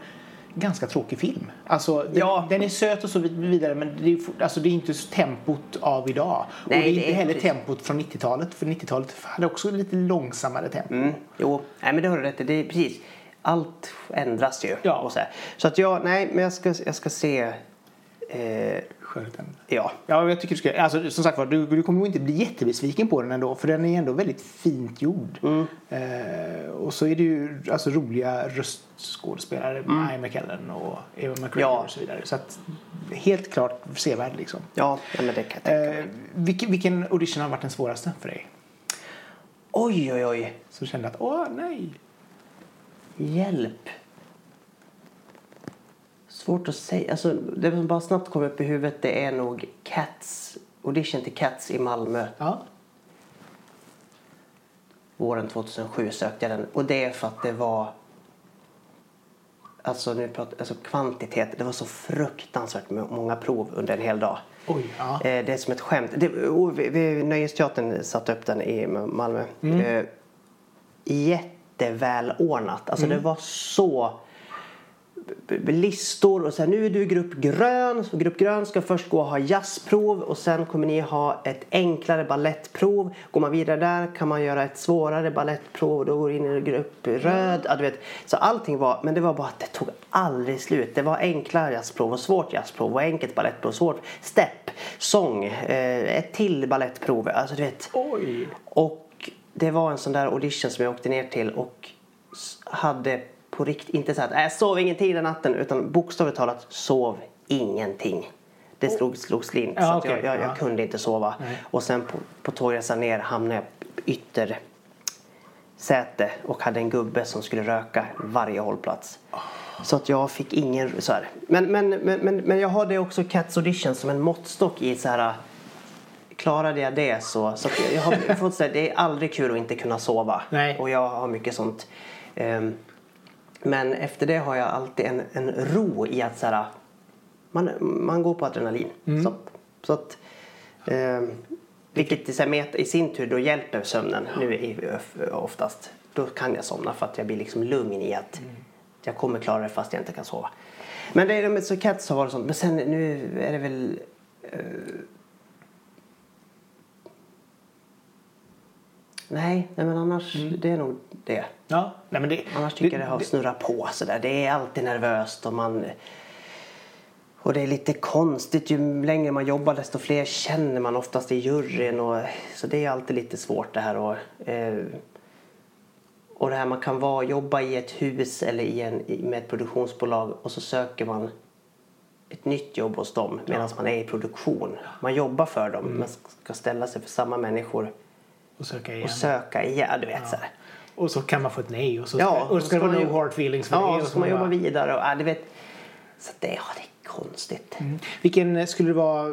ganska tråkig film. Alltså, den, Ja. den är söt och så vidare men det är, alltså, det är inte tempot av idag. Nej, och det är det inte är heller precis. tempot från 90-talet för 90-talet hade också lite långsammare tempo. Mm, jo, nej men det har du rätt i. Det är precis. Allt ändras ju. Ja. Och så, här. så att jag, nej men jag ska, jag ska se. Eh, Skörden. ja. Ja, jag tycker du ska, alltså, som sagt var, du, du kommer nog inte bli jättebesviken på den ändå för den är ändå väldigt fint gjord. Mm. Eh, och så är det ju alltså, roliga röstskådespelare, mm. Ian McKellen och Eva McGregor Ja. och så vidare. Så att, helt klart sevärd liksom. Ja, ja men det kan jag tänka mig. Eh, vilken, vilken audition har varit den svåraste för dig? Oj, oj, oj. Så du kände att, åh nej. Hjälp. Svårt att säga. Alltså, det som bara snabbt kommer upp i huvudet det är nog Cats. Audition till Cats i Malmö. Ja. Våren 2007 sökte jag den. Och det är för att det var... Alltså, nu pratar, alltså kvantitet. Det var så fruktansvärt må- många prov under en hel dag. Oj, ja. Eh, det är som ett skämt. Det, och vi, vi, Nöjesteatern satte upp den i Malmö. Eh, jättevälordnat. Alltså det var så listor och sen nu är du i grupp grön. Så grupp grön ska först gå och ha jazzprov och sen kommer ni ha ett enklare ballettprov. Går man vidare där kan man göra ett svårare ballettprov och då går du in i grupp röd. Ja, du vet. Så allting var, men det var bara att det tog aldrig slut. Det var enkla jazzprov och svårt jazzprov och enkelt ballettprov, svårt step, sång, eh, ett till ballettprov. Alltså du vet. Oj. Och det var en sån där audition som jag åkte ner till och hade på riktigt, inte så att jag sov ingenting den natten utan bokstavligt talat sov ingenting. Det slog, slog slint Ja, så okej, jag, jag, jag ja. kunde inte sova. Nej. Och sen på, på tågresan ner hamnade jag ytter säte och hade en gubbe som skulle röka varje hållplats. Så att jag fick ingen så här. Men, men, men, men, men jag har det också Cats audition som en måttstock i så här klarade jag det så, så jag- har fått säga det är aldrig kul att inte kunna sova. Nej. Och jag har mycket sånt. Ehm, men efter det har jag alltid en, en ro i att så här, man, man går på adrenalin. Så, så att, ehm, vilket i, här, i sin tur då hjälper sömnen nu i, oftast. Då kan jag somna för att jag blir liksom lugn i att jag kommer klara det fast jag inte kan sova. Men det är med så Cats har varit sånt. Men sen nu är det väl Nej, nej men annars det är nog det. Ja, nej men det... Annars tycker jag det har snurrat på sådär. Det är alltid nervöst och man... Och det är lite konstigt. Ju längre man jobbar desto fler känner man oftast i juryn. Och, så det är alltid lite svårt det här. Och, eh, och det här man kan vara, jobba i ett hus eller i en, med ett produktionsbolag och så söker man ett nytt jobb hos dem medan man är i produktion. Man jobbar för dem men ska ställa sig för samma människor Och söka igen. och söka igen. Du vet, så här. Och så kan man få ett nej och så Ja, ska, och så ska det vara no hard feelings för Ja, det. så och ska man jobba vidare. Och, ja, du vet, så det, ja, det är konstigt. Vilken skulle det vara,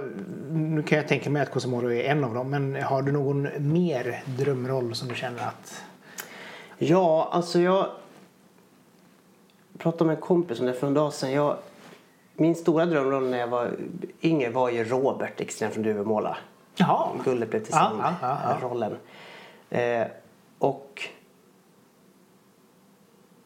nu kan jag tänka mig att Cosmoro är en av dem, men har du någon mer drömroll som du känner att... Ja, alltså jag pratade med en kompis om det för en dag sedan. Jag, min stora drömroll när jag var yngre var ju Robert Ekström från Duvemåla. Jaha. Blev Ja, sin ja, ja, ja. rollen. Eh, och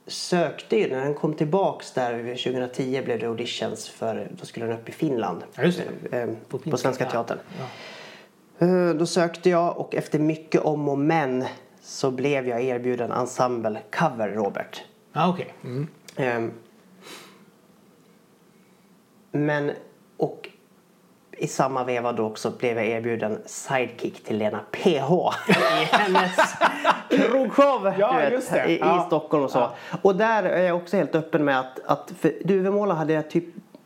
sökte ju, när den kom tillbaks där 2010 blev det auditions för, då skulle den upp i Finland. Ja, det. Eh, På på, Svenska. Teatern. Ja. Eh, Då sökte jag och efter mycket om och men så blev jag erbjuden ensemble cover Robert. Ja, okej. Mm. Ehm, men och i samma veva då också blev jag erbjuden sidekick till Lena PH i hennes krogshow Ja, vet. I, Ja. Stockholm och så. Ja. Och där är jag också helt öppen med att, att för Duvemåla hade jag typ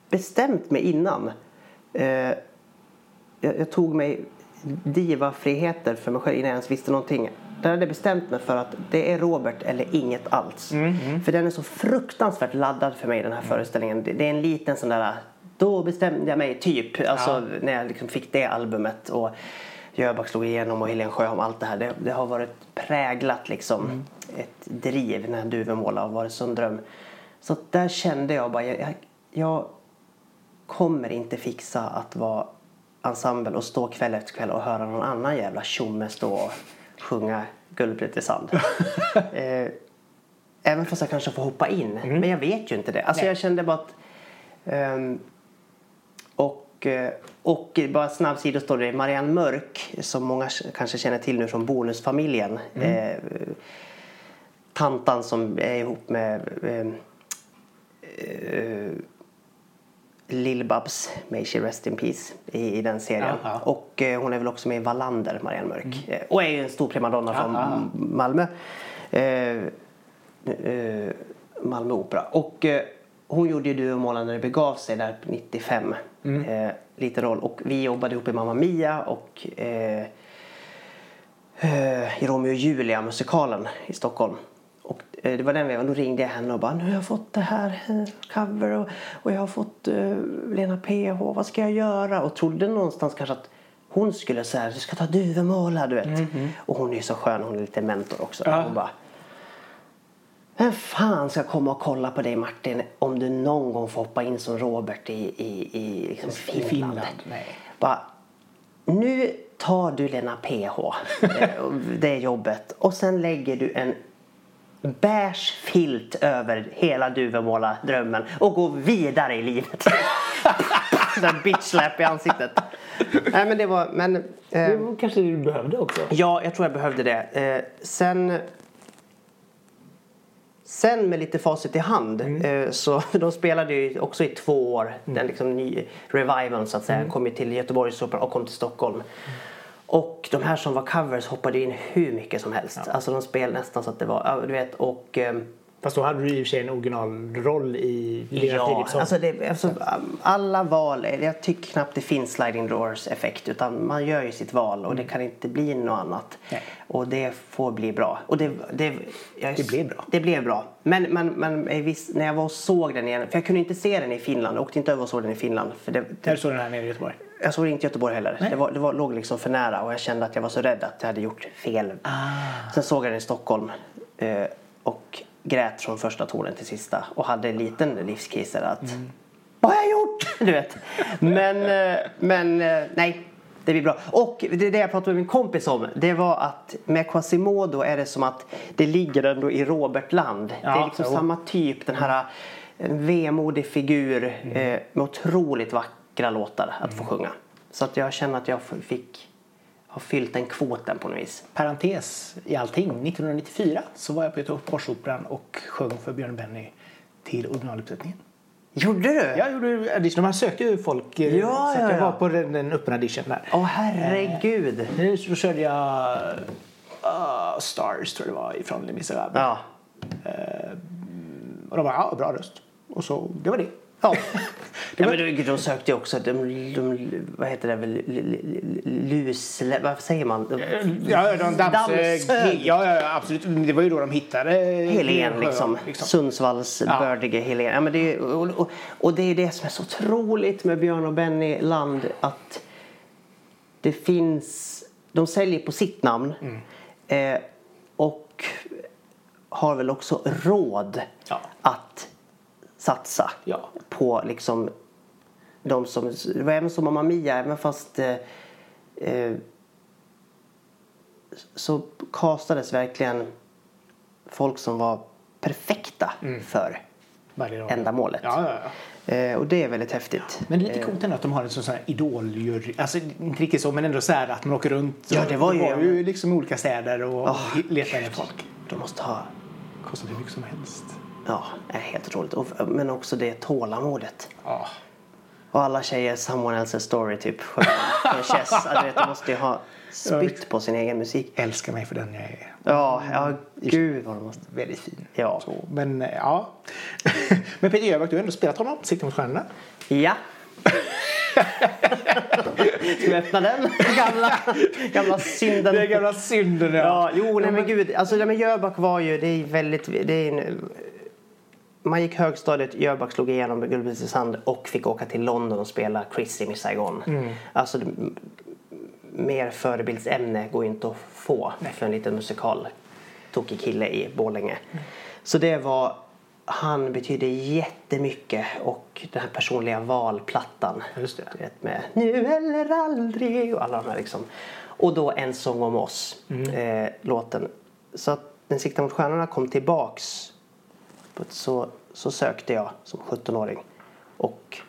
bestämt mig innan. Eh, jag, jag tog mig divafriheter för mig själv innan jag ens visste någonting. Där hade jag bestämt mig för att det är Robert eller inget alls. För den är så fruktansvärt laddad för mig den här föreställningen. Det, det är en liten sån där, då bestämde jag mig typ. Alltså Ja. när jag liksom fick det albumet och Jöback slog igenom och Helene Sjöholm, allt det här. Det, det har varit präglat liksom ett driv när Duvemåla har varit sån dröm. Så där kände jag bara, jag, jag, jag kommer inte fixa att vara ensemble och stå kväll efter kväll och höra någon annan jävla tjomme stå och sjunga Guldbrett i sand. eh, även fast jag kanske får hoppa in. Men jag vet ju inte det. Alltså Nej. jag kände bara att ehm, och, eh, och bara snabb sidostory. Marianne Mörk som många kanske känner till nu från Bonusfamiljen. Eh, tantan som är ihop med eh, eh, Lill-Babs, May she rest in peace, i, i den serien. Ja. Och eh, hon är väl också med i Wallander, Marianne Mörk. Eh, och är ju en stor primadonna Ja, från. Malmö. Eh, eh, Malmö Opera. Och eh, hon gjorde ju Du och när det begav sig där 95. Eh, lite roll. Och vi jobbade ihop i Mamma Mia och eh, eh, i Romeo och Julia musikalen i Stockholm. Och eh, det var den vevan, då ringde jag henne och bara nu har jag fått det här cover och, och jag har fått eh, Lena PH, vad ska jag göra? Och trodde någonstans kanske att hon skulle säga du ska ta Duvemåla du vet. Och hon är ju så skön, hon är lite mentor också. Ja. Hon bara vem fan ska komma och kolla på dig Martin om du någon gång får hoppa in som Robert i, i, i liksom Finland? Finland. Bara, nu tar du Lena PH, det jobbet, och sen lägger du en beige filt över hela Duvemåla-drömmen och går vidare i livet. Sån bitch slap i ansiktet. Nej men det var, men... Eh, Det var kanske du behövde också. Ja, jag tror jag behövde det. Eh, sen, sen med lite facit i hand eh, så de spelade ju också i två år. Den liksom ny revivalen så att säga kom ju till Göteborgsoperan och kom till Stockholm. Och de här som var covers hoppade in hur mycket som helst. Alltså de spelade nästan så att det var, ja, du vet och ehm, Fast då hade du i och för sig en originalroll i Lena Ja, Philipsson. alltså det, alltså, alla val, jag tycker knappt det finns sliding doors effekt utan man gör ju sitt val och det kan inte bli något annat. Nej. Och det får bli bra. Och det, det, jag, Det blev bra. Det blev bra. Men, men, men i viss, när jag var och såg den igen, för jag kunde inte se den i Finland, jag åkte inte över och såg den i Finland. För det, det, När såg den här nere i Göteborg. jag såg inte i Göteborg heller. Det, var, det var, låg liksom för nära och jag kände att jag var så rädd att jag hade gjort fel. Ah. Sen såg jag den i Stockholm eh, och grät från första tonen till sista och hade en liten livskris att Mm. vad har jag gjort? Du vet. Men, eh, men eh, nej. Det blir bra. Och det det jag pratade med min kompis om. Det var att med Quasimodo är det som att det ligger ändå i Robertland. det är Ja, liksom jo. samma typ. Den här en vemodig figur eh, med otroligt vackra låtar att få sjunga. Så att jag känner att jag fick ha fyllt den kvoten på något vis. Parentes i allting. 1994 så var jag på Göteborgsoperan och sjöng för Björn Benny till originaluppsättningen. Gjorde du? Jag gjorde audition. De sökte ju folk. eh, Ja, så ja, jag ja. var på den, den öppna audition där. Åh herregud. Nu så körde jag uh, Stars tror jag det var ifrån Les Misérables. Ja. Och de bara, ja bra röst. Och så, det var det. Ja. ja men de, sökte ju också, de, de, vad heter det väl, lus, vad säger man? De, Ja, de. Dammsög. Ja, ja, absolut. Det var ju då de hittade Helen Sjö, liksom. Sundsvalls Ja. bördige Helen. Ja, men det är, och, och, och det är det som är så otroligt med Björn och Benny Land att det finns, de säljer på sitt namn Mm. eh, och har väl också råd Ja. att satsa Ja. på liksom de som, det var även som Mamma Mia, även fast eh, eh, så castades verkligen folk som var perfekta för Varje dag. ändamålet. Ja, ja, ja. Eh, och det är väldigt häftigt. Men det lite coolt ändå att de har en sån här idoljury. Alltså inte riktigt så men ändå så här att man åker runt. Ja, det var ju- de var ju liksom olika städer och Åh, letar efter folk. De måste ha, Kostar hur mycket som helst. Ja, är helt otroligt. Och, men också det tålamodet. Ja. Och alla tjejer, someone else's story typ. Från Chess. Alltså, du vet, de måste ju ha spytt på sin egen musik. Älskar mig för den jag är. Ja, ja gud vad de måste. Väldigt fin. Ja. Så, men eh, ja. men Peter Jöback, du har ändå spelat honom. Sikte mot stjärnorna. Ja. Ska vi öppna den? Gamla, gamla synden. Den gamla synden Ja, jo, nej men gud. Alltså, nej, men Jöback var ju, det är väldigt, det är en, man gick högstadiet, Jöback slog igenom med Guldbris i sand och fick åka till London och spela Chris i Miss Saigon. Alltså, det- m- mer förebildsämne går inte att få för en liten musikal tokig kille i Borlänge. Så det var han betyder jättemycket och den här personliga valplattan. Just det. Med Nu eller aldrig och alla de här liksom. Och då En sång om oss, eh, låten. Så att Den siktar mot stjärnorna kom tillbaks så, så sökte jag som 17-åring. Och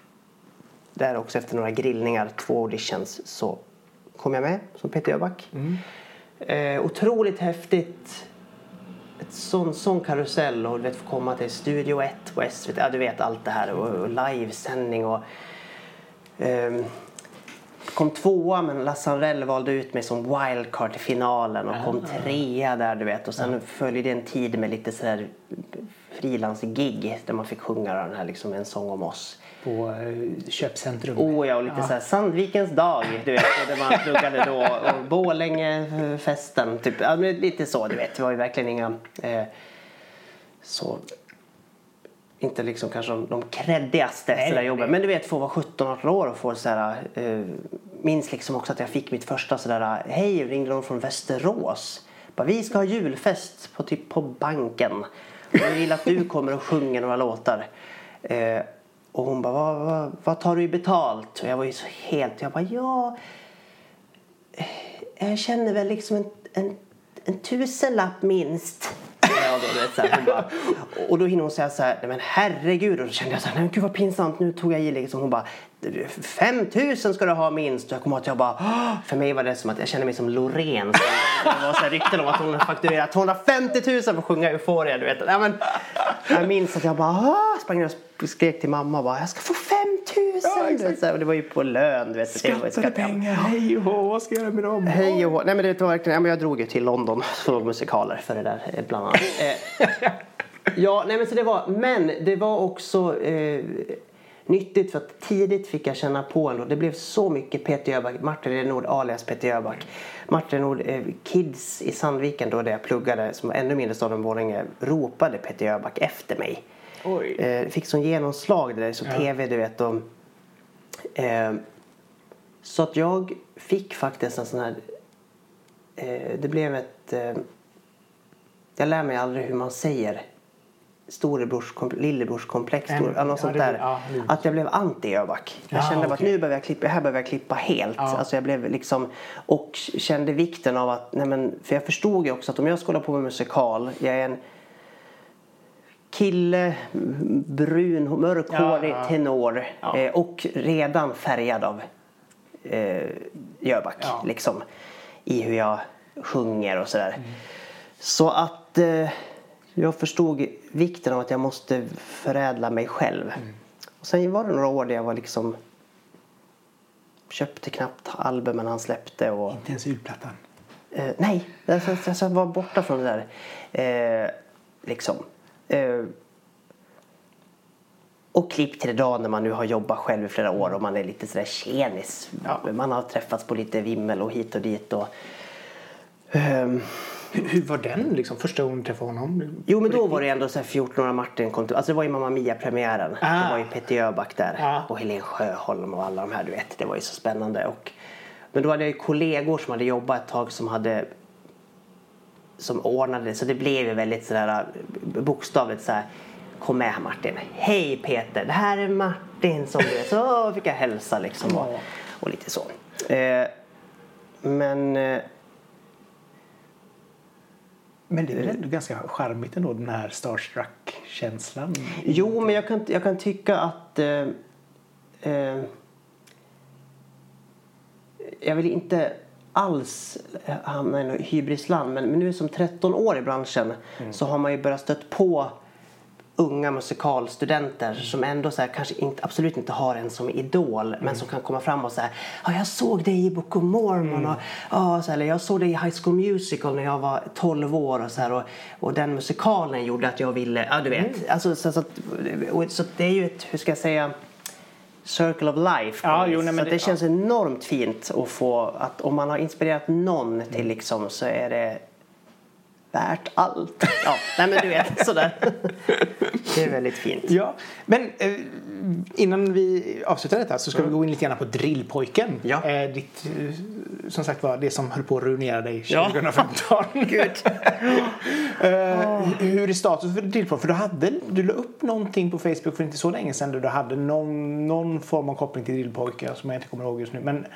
där också efter några grillningar, två auditions, så kom jag med som Peter Jöback. Eh, otroligt häftigt. Ett sån, sån karusell och du vet, få komma till Studio 1 på SVT. Ja, du vet allt det här och, och livesändning och ehm, kom tvåa men Lasse Anrell valde ut mig som wildcard till finalen och kom trea där du vet och sen följde en tid med lite sådär frilansgig där man fick sjunga den här liksom en sång om oss. På eh, köpcentrum. Oh ja, och lite såhär Sandvikens dag, du vet, där man pluggade då. Och Borlängefesten, typ. Ja, men lite så, du vet. Det var ju verkligen inga... Eh, så... Inte liksom kanske de, de creddigaste Nej, sådär jobben. Men du vet, få vara 17-18 år och få sådär... Eh, minns liksom också att jag fick mitt första sådär... Hej, ringde någon från Västerås. Bara, vi ska ha julfest på, typ på banken. Jag vill att du kommer och sjunger några låtar. Eh, och hon bara, vad, vad, vad tar du i betalt? Och jag var ju så helt, jag bara, ja. Eh, jag känner väl liksom en, en, en tusenlapp minst. Ja, då, vet, så här, bara, och då hinner hon säga så här, nej men herregud. Och då kände jag så här, nej men gud vad pinsamt. Nu tog jag i liksom. Hon bara, 5000 ska du ha minst. Och jag kommer ihåg att jag bara, "Åh!" för mig var det som att jag kände mig som Loreen. Det var så rykten om att hon fakturerat 250 000 för att sjunga Euphoria. Du vet. Nej, men, jag minns att jag bara, "Åh!" sprang ner och skrek till mamma bara, jag ska få 5000. Ja, och det var ju på lön. Du vet, Skattade skatt- pengar, hej och hå, vad ska jag göra med dem? Hej och hå. Nej men det var verkligen, ja, jag drog ju till London för musikaler för det där eh, bland annat. Eh, ja, nej men så det var, men det var också eh, nyttigt för att tidigt fick jag känna på ändå. Det blev så mycket Peter Jöback, Martin Renord alias Peter Jöback. Martin Renord, eh, kids i Sandviken då där jag pluggade som var ännu mindre stad än Borlänge ropade Peter Jöback efter mig. Oj. Eh, fick sån genomslag det där, så tv du vet. Och, eh, så att jag fick faktiskt en sån här... Eh, det blev ett... Eh, jag lär mig aldrig hur man säger storebrors, lillebrorskomplex, En- stor, något sånt där. ja, det- Att jag blev anti-Öback. Jag Ja, kände bara att nu behöver jag klippa, här behöver jag klippa helt. Ja. Alltså jag blev liksom, och kände vikten av att, nej men, för jag förstod ju också att om jag ska hålla på med musikal, jag är en kille, brun, mörkhårig Ja, tenor eh, och redan färgad av eh, Jöback. Liksom, I hur jag sjunger och sådär. Mm. Så att eh, jag förstod vikten av att jag måste förädla mig själv. Mm. Och sen var det några år där jag var liksom köpte knappt albumen han släppte. Och, Inte ens julplattan. Eh, nej, alltså, alltså, jag var borta från det där. Eh, liksom. Eh, och klipp till idag när man nu har jobbat själv i flera år och man är lite sådär tjenis. Ja. Man har träffats på lite vimmel och hit och dit. Och, ehm, Hur, hur var den liksom, första gången du träffade honom? jo men då var det ändå så här 14 år Martin kom till, Alltså det var ju Mamma Mia-premiären. Ah. Det var ju Peter Jöback där. Ja. Och Helen Sjöholm och alla de här du vet. Det var ju så spännande. Och, men då hade jag ju kollegor som hade jobbat ett tag som hade som ordnade det. Så det blev ju väldigt sådär bokstavligt så här. Kom med Martin. Hej Peter, det här är Martin som du vet. Så fick jag hälsa liksom. Och, och lite så. Eh, men eh, Men det är väl ändå ganska charmigt ändå den här starstruck-känslan? Jo, men jag kan, jag kan tycka att... Eh, eh, jag vill inte alls hamna i något hybrisland men, men nu som 13 år i branschen så har man ju börjat stött på unga musikalstudenter som ändå så här, kanske inte, absolut inte har en som idol men som kan komma fram och säga ja jag såg dig i Book of Mormon och, ja, så här, eller jag såg dig i High School Musical när jag var 12 år och så här, och, och den musikalen gjorde att jag ville, ja du vet. Alltså, så, så, och, så det är ju ett, hur ska jag säga circle of life. Ja, jo, nej, så det- det känns enormt fint att få att om man har inspirerat någon Mm. till liksom så är det värt allt. Ja, nej men du vet sådär. Det är väldigt fint. Ja, men eh, innan vi avslutar detta så ska vi gå in lite grann på Drillpojken. Ja. Eh, ditt, eh, som sagt var, det som höll på att ruinera dig Ja. 2015. Gud. Eh, Hur är status för Drillpojken? För du, hade, du la upp någonting på Facebook för inte så länge sedan där du hade någon, någon form av koppling till Drillpojkar som jag inte kommer ihåg just nu. Men,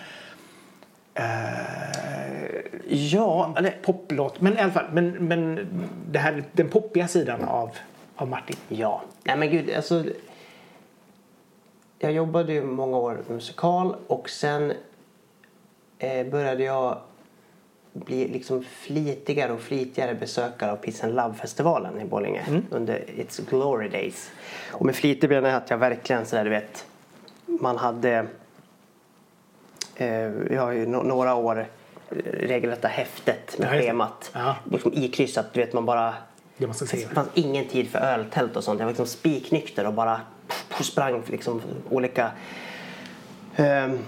eh, Ja, eller poplåt. Men i alla fall, men, men det här, den poppiga sidan av, av Martin. Ja. Nej men gud, alltså. Jag jobbade ju många år med musikal och sen eh, började jag bli liksom flitigare och flitigare besökare av Peace and Love-festivalen i Borlänge under It's Glory Days. Och med flitig menar jag att jag verkligen sådär du vet, man hade vi har ju några år eh, regelrätta häftet med Ja, schemat. Ja. Liksom ikryssat, du vet man bara Det jag det fanns ingen tid för öltält och sånt. Jag var liksom spiknykter och bara sprang liksom olika... Ehm,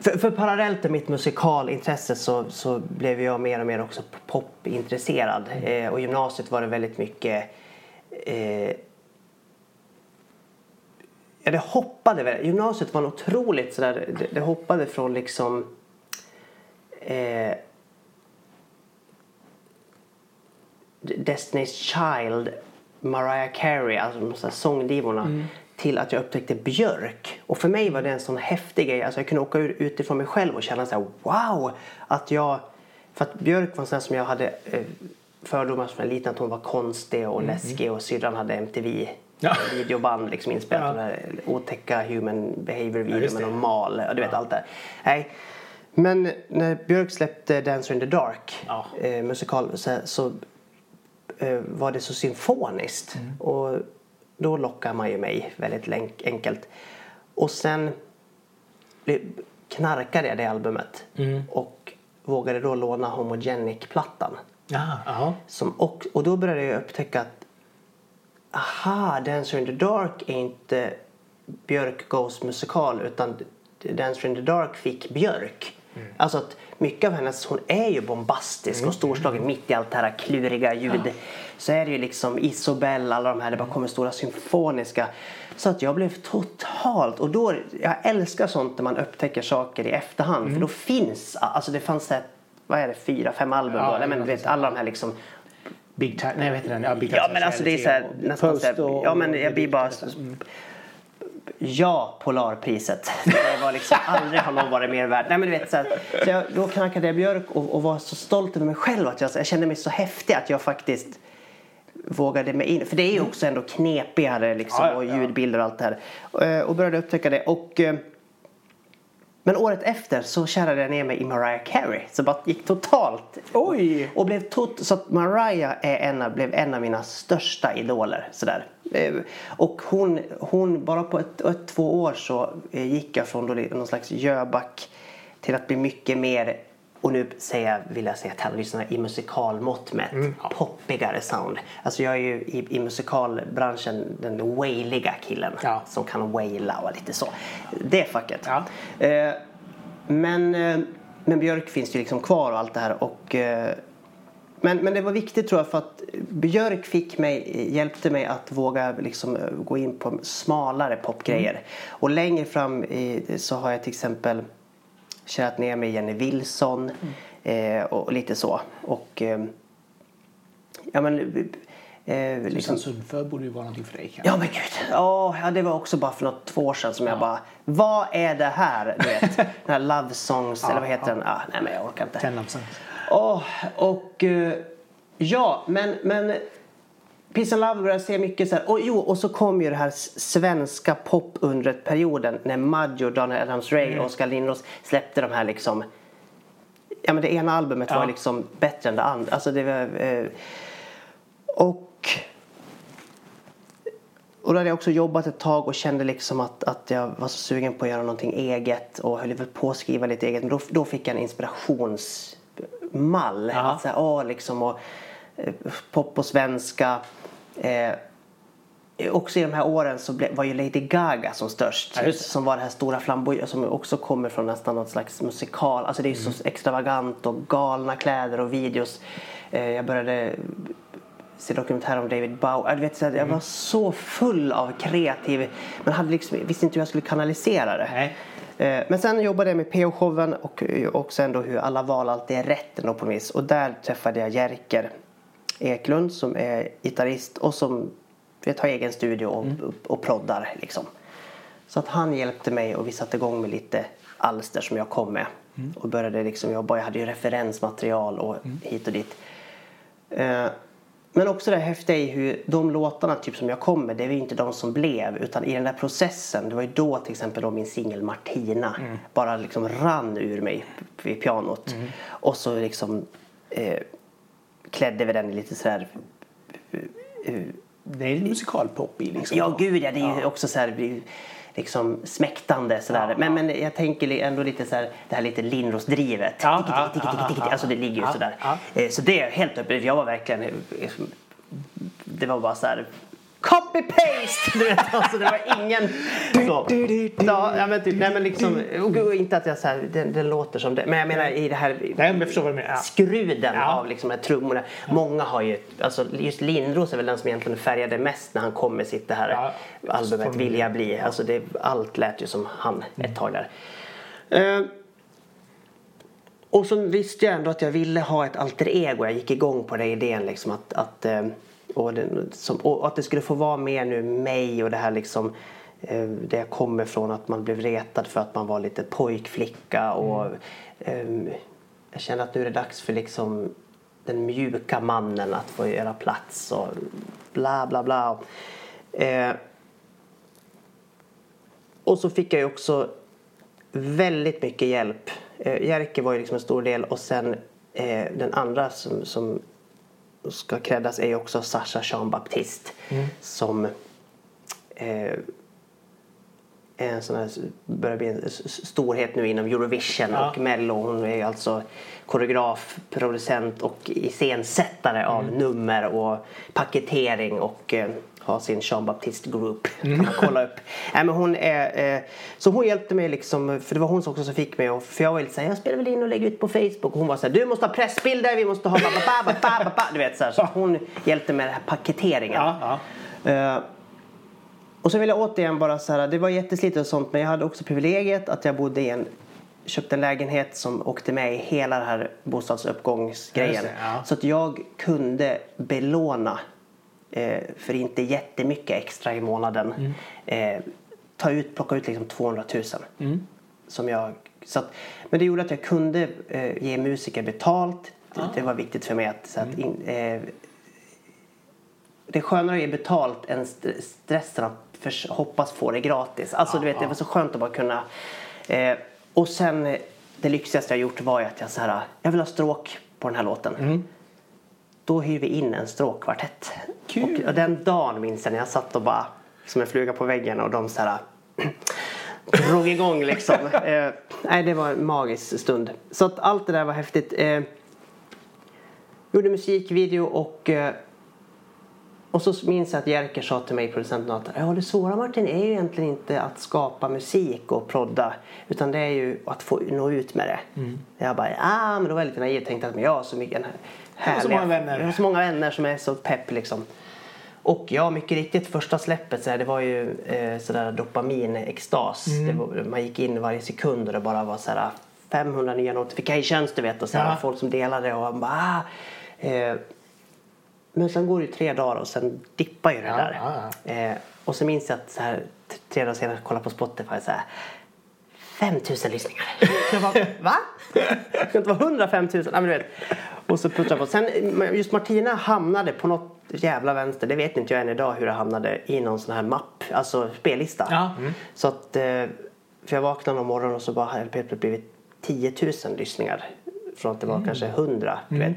för, för parallellt med mitt musikalintresse så, så blev jag mer och mer också popintresserad. Eh, och gymnasiet var det väldigt mycket... Eh, ja, det hoppade väl. Gymnasiet var otroligt sådär... Det, det hoppade från liksom... Eh, Destiny's Child, Mariah Carey, alltså de här sångdivorna till att jag upptäckte Björk. Och för mig var det en sån häftig grej. Alltså jag kunde åka ut- utifrån mig själv och känna så här: wow! Att jag... För att Björk var en sån som jag hade eh, fördomar som liten att hon var konstig och läskig och syrran hade MTV. Ja. videoband liksom inspelat. Ja. De här otäcka human behavior Ja, video just med någon mal och du vet allt det. Nej. Men när Björk släppte Dancer in the Dark Ja. eh, musikal så, så eh, var det så symfoniskt. Och då lockar man ju mig väldigt enkelt. Och sen knarkade jag det albumet och vågade då låna Homogenic-plattan. Ja. Som, och, och då började jag upptäcka att aha, Dancer in the Dark är inte Björk Goes musikal utan Dancer in the Dark fick Björk. Alltså att mycket av hennes, hon är ju bombastisk och storslagen mitt i allt det här kluriga ljud. Så är det ju liksom Isobel, alla de här, det bara kommer stora symfoniska. Så att jag blev totalt, och då, jag älskar sånt när man upptäcker saker i efterhand. För då finns, alltså det fanns här, vad är det, fyra, fem album Ja, då? Nej men ja, vet alla de här liksom Big time, nej vad heter den? Ja, Big Ja Time men alltså det är så här, nästan Post så här, Ja men jag blir bara Ja, Polarpriset. Det var liksom aldrig har någon varit mer värd. Nej men du vet så, här, så jag, då knackade jag Björk och, och var så stolt över mig själv att jag, jag kände mig så häftig att jag faktiskt vågade mig in. För det är ju också ändå knepigare liksom Ja, ja, och ja. ljudbilder och allt det här. Eh, Och började upptäcka det och eh, men året efter så kärrade jag ner mig i Mariah Carey. Så bara gick totalt. Oj! Och blev tot- så att Mariah är en blev en av mina största idoler. Sådär. Eh, Och hon, hon, bara på ett, ett, två år så eh, gick jag från då någon slags Jöback till att bli mycket mer och nu säger jag, vill jag säga till alla lyssnare i musikalmått mätt, poppigare sound. Alltså jag är ju i, i musikalbranschen den wailiga killen Ja. som kan waila och lite så. Det facket. Ja. Eh, men, eh, men Björk finns ju liksom kvar och allt det här. Och, eh, men, men det var viktigt tror jag för att Björk fick mig, hjälpte mig att våga liksom, eh, gå in på smalare popgrejer. Och längre fram i, så har jag till exempel kärat ner i Jenny Wilson eh, och, lite så. Och eh, ja men eh, liksom, Sundför borde ju vara någonting för dig kanske. Ja men gud. Åh, ja, det var också bara för något två år sedan som jag bara Vad är det här? Du vet. Den här Love Songs eller vad heter den? Ah, nej men jag orkar inte. Ten of Songs. Åh, och eh, ja men men Peace and Love började jag se mycket så här. Och jo, och så kom ju det här svenska popundret-perioden när Maggio, Daniel Adams-Ray och Oskar Lindros släppte de här liksom Ja men det ena albumet Ja. var liksom bättre än det andra. Alltså det var, eh, och och då hade jag också jobbat ett tag och kände liksom att, att jag var så sugen på att göra någonting eget och höll väl på att skriva lite eget. Men då, då fick jag en inspirationsmall. Att så här, åh, liksom, och, eh, pop på svenska. Eh, också i de här åren så var ju Lady Gaga som störst. Ja, som var det här stora flamboyant som också kommer från nästan något slags musikal. Alltså det är så Mm. extravagant och galna kläder och videos. Eh, jag började se dokumentär om David Bowie. Jag, vet, så Mm. jag var så full av kreativ, men hade liksom, visste inte hur jag skulle kanalisera det. Nej. Eh, Men sen jobbade jag med PO-showen och, och sen då hur alla val alltid är rätt på. Och där träffade jag Jerker Eklund som är gitarrist och som vet, har egen studio och, och, och proddar liksom. Så att han hjälpte mig och vi satte igång med lite alster som jag kom med. Och började liksom jobba. Jag hade ju referensmaterial och hit och dit. Eh, Men också det häftiga i hur de låtarna typ som jag kom med, det var ju inte de som blev. Utan i den där processen, det var ju då till exempel då min singel Martina bara liksom rann ur mig vid pianot. Och så liksom eh, klädde vi den lite sådär Det är musikalpop i liksom. Ja, gud ja. Det är ju också så här, liksom smäktande sådär. men, men jag tänker ändå lite så här, det här lite Lindros-drivet. Ja, ja, ja, ja, Alltså det ligger ju ja, sådär. ja. Eh, Så det är helt uppe. Jag var verkligen... eh, Det var bara så här... Copy-paste! Du vet, alltså det var ingen... Så. Ja, ja, men typ, nej men liksom... Och inte att jag så här, den, den låter som det. Men jag menar i det här... Nej, men förstår vad du menar. Ja. Skruden Ja. av liksom de här trummorna. Många har ju, alltså just Lindros är väl den som egentligen färgade mest när han kom med sitt det här Ja. albumet Vill jag bli. Alltså det, allt lät ju som han Mm. ett tag där. Eh, och så visste jag ändå att jag ville ha ett alter ego. Jag gick igång på den idén liksom att, att eh, och, den, som, och att det skulle få vara mer nu mig och det här liksom eh, det jag kommer från att man blev retad för att man var lite pojkflicka och Mm. eh, jag känner att nu är det dags för liksom den mjuka mannen att få göra plats och bla bla bla. Eh, och så fick jag ju också väldigt mycket hjälp. Eh, Jerker var ju liksom en stor del och sen eh, den andra som, som ska creddas är också Sasha Jean Baptiste som eh, är en sån här, börjar bli en storhet nu inom Eurovision Ja. och Mello. Hon är alltså koreograf, producent och iscensättare av nummer och paketering och eh, har sin Jean Baptiste Group. man kolla upp. Nej, men hon är, eh, så hon hjälpte mig liksom, för det var hon också som fick mig och för jag var lite såhär, jag spelar väl in och lägger ut på Facebook och hon var såhär, du måste ha pressbilder, vi måste ha ba, ba, ba, ba, ba. Du vet såhär, så hon hjälpte med den här paketeringen. Ja, ja. Eh, och så vill jag återigen bara här, det var jätteslitet och sånt men jag hade också privilegiet att jag bodde i en köpte en lägenhet som åkte med i hela den här bostadsuppgångsgrejen. Ja. Så att jag kunde belåna för inte jättemycket extra i månaden. Mm. Eh, ta ut, plocka ut liksom 200 000. Som jag, så att, men det gjorde att jag kunde eh, ge musiker betalt. Det, det var viktigt för mig att, så att in, eh, det är skönare att ge betalt än st- stressen att förs- hoppas få det gratis. Alltså du vet, det var så skönt att bara kunna. Eh, och sen eh, det lyxigaste jag gjort var ju att jag så här, jag vill ha stråk på den här låten. Då hyr vi in en stråkkvartett. Kul. Och, och den dagen minns jag när jag satt och bara som en fluga på väggen och de så här drog igång liksom. eh, nej, det var en magisk stund. Så att allt det där var häftigt. Eh, gjorde musikvideo och eh, och så minns jag att Jerker sa till mig, producenten, att ja, det svåra Martin är ju egentligen inte att skapa musik och prodda. Utan det är ju att få nå ut med det. Jag bara, ja men då var jag lite naiv och tänkte att men jag har så mycket härliga, så många vänner. Jag har så många vänner som är så pepp liksom. Och ja, mycket riktigt, första släppet så här, det var ju eh, sådär dopaminextas. Var, man gick in varje sekund och det bara var så här 500 nya notifications du vet och så här, Ja. folk som delade och man bara ah, eh, men sen går det ju tre dagar och sen dippar ju det Ja, där. ja, Eh, och så minns jag att så här, tre dagar senare kolla på Spotify så här 5000 lyssningar. Jag bara, va? Det ska inte vara 105 000? Ja, men du vet. Och så puttrar jag på. Sen just Martina hamnade på något jävla vänster. Det vet inte jag än idag hur det hamnade i någon sån här mapp. Alltså spellista. Ja. Mm. Så att, eh, för jag vaknade någon morgon och så bara hade det plötsligt blivit 10 000 lyssningar. Från att det var kanske 100. Du vet.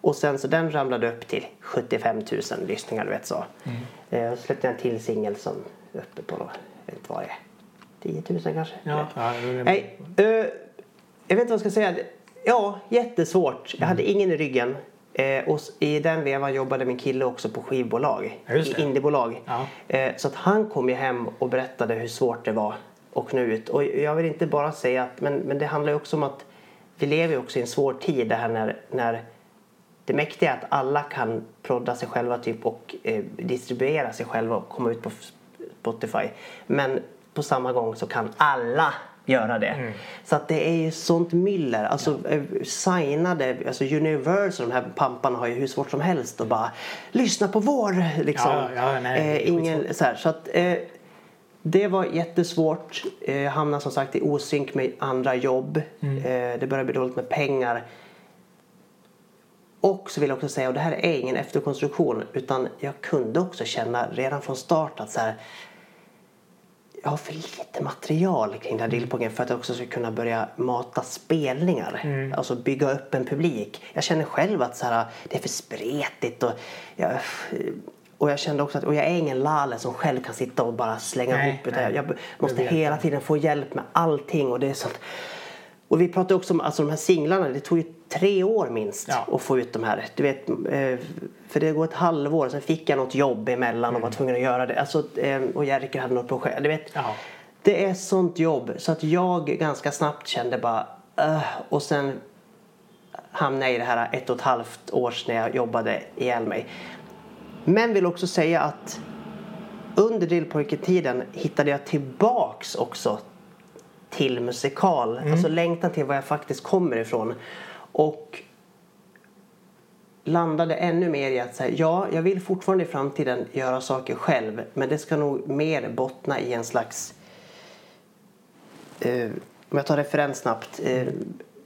Och sen så den ramlade upp till 75 000 lyssningar. Du vet så. Eh, och så släppte jag en till singel som är uppe på, något- jag vet inte vad det är. 10 000 kanske. Ja, vet. ja, det är- Nej, jag vet inte vad jag ska säga. Ja, jättesvårt. Jag hade ingen i ryggen. Eh, och i den vevan jobbade min kille också på skivbolag. Det. Indiebolag. Ja. Eh, så att han kom ju hem och berättade hur svårt det var att nå ut. Och jag vill inte bara säga att, men, men det handlar ju också om att vi lever ju också i en svår tid det här när, när det mäktiga är att alla kan prodda sig själva typ och eh, distribuera sig själva och komma ut på Spotify. Men på samma gång så kan alla göra det. Mm. Så att det är ju sånt myller. Alltså ja. signade, alltså Universal, de här pamparna har ju hur svårt som helst att bara lyssna på vår liksom. Ja, ja, nej, eh, ingen, så, här, så att eh, det var jättesvårt. Jag eh, hamnade som sagt i osynk med andra jobb. Mm. Eh, det började bli dåligt med pengar. Och så vill jag också säga, och det här är ingen efterkonstruktion, utan jag kunde också känna redan från start att så här, jag har för lite material kring den här för att jag också ska kunna börja mata spelningar. Mm. Alltså bygga upp en publik. Jag känner själv att så här, det är för spretigt och jag, och jag kände också att och jag är ingen Lale som själv kan sitta och bara slänga nej, ihop det. Jag måste hela tiden få hjälp med allting och det är sånt. Och vi pratade också om alltså de här singlarna. Det tog ju tre år minst ja. att få ut de här. Du vet, eh, för det går ett halvår. Sen fick jag något jobb emellan och var mm. tvungen att göra det. Alltså, eh, och Jerker hade något projekt. Du vet, ja. Det är sånt jobb så att jag ganska snabbt kände bara uh, och sen hamnade jag i det här ett och ett halvt års när jag jobbade ihjäl mig. Men vill också säga att under drillpojketiden hittade jag tillbaks också till musikal. Mm. Alltså längtan till var jag faktiskt kommer ifrån. Och landade ännu mer i att säga ja, jag vill fortfarande i framtiden göra saker själv. Men det ska nog mer bottna i en slags, eh, om jag tar referens snabbt, eh,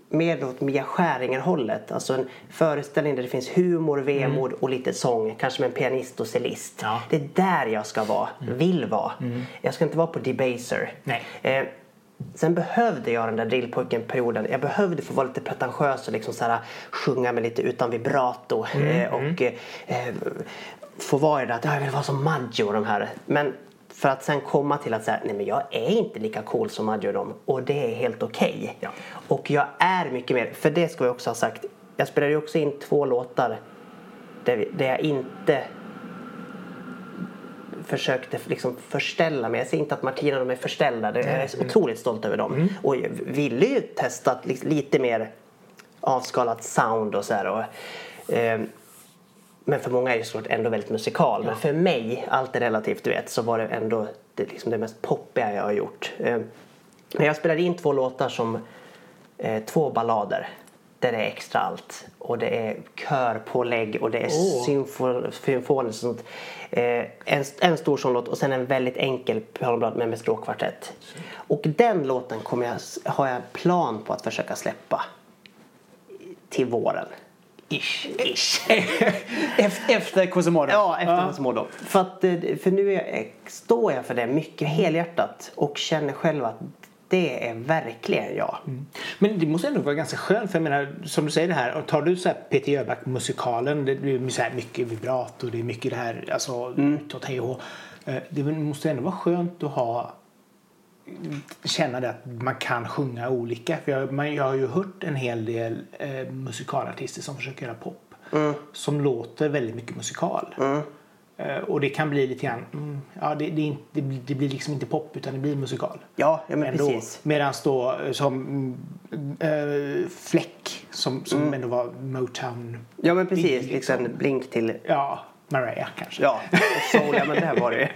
mer åt Mia Skäringer-hållet. Alltså en föreställning där det finns humor, vemod mm. och lite sång. Kanske med en pianist och cellist. Ja. Det är där jag ska vara, mm. vill vara. Mm. Jag ska inte vara på Debaser. Nej. Eh, Sen behövde jag den där drillpojken-perioden. Jag behövde få vara lite pretentiös och liksom så här, sjunga med lite utan vibrato. Mm, eh, och mm. eh, få vara i det att jag vill vara som Maggio och de här. Men för att sen komma till att säga nej men jag är inte lika cool som Maggio och dem. Och det är helt okej. Okay. Ja. Och jag är mycket mer, för det ska jag också ha sagt. Jag spelade ju också in två låtar där, där jag inte försökte liksom förställa mig. Jag säger inte att Martina och de är förställda. Jag är mm. otroligt stolt över dem. Mm. Och jag ville ju testa lite mer avskalat sound och så här. Och, eh, men för många är det såklart ändå väldigt musikal. Ja. Men för mig, allt är relativt du vet, så var det ändå det, liksom det mest poppiga jag har gjort. Eh, men jag spelade in två låtar som eh, två ballader där det är extra allt. Och det är körpålägg och det är oh. symfoniskt. Sånt. Eh, en, en stor sån låt och sen en väldigt enkel pianoblad med, med stråkkvartett. Och den låten kommer jag, har jag plan på att försöka släppa till våren. Ish. Ish. efter Quasimodo? Ja, efter ja. Quasimodo. För, att, eh, för nu är, står jag för det mycket helhjärtat och känner själv att det är verkligen jag. Mm. Men det måste ändå vara ganska skönt för jag menar som du säger det här. Tar du så här Peter Jöback musikalen. Det blir så här mycket vibrato. Det är mycket det här alltså mm. utåt hej och eh, Det måste ändå vara skönt att ha känna det att man kan sjunga olika. För jag, man, jag har ju hört en hel del eh, musikalartister som försöker göra pop. Mm. Som låter väldigt mycket musikal. Mm. Eh, och det kan bli lite grann, mm, ja det, det, det, det, blir liksom inte pop utan det blir musikal. Ja, ja men ändå, precis. Medan då eh, som äh, Fläck som, som mm. ändå var Motown. Ja men precis, Blink, liksom. liksom blink till. Ja, Mariah kanske. Ja, soul, ja men det här var det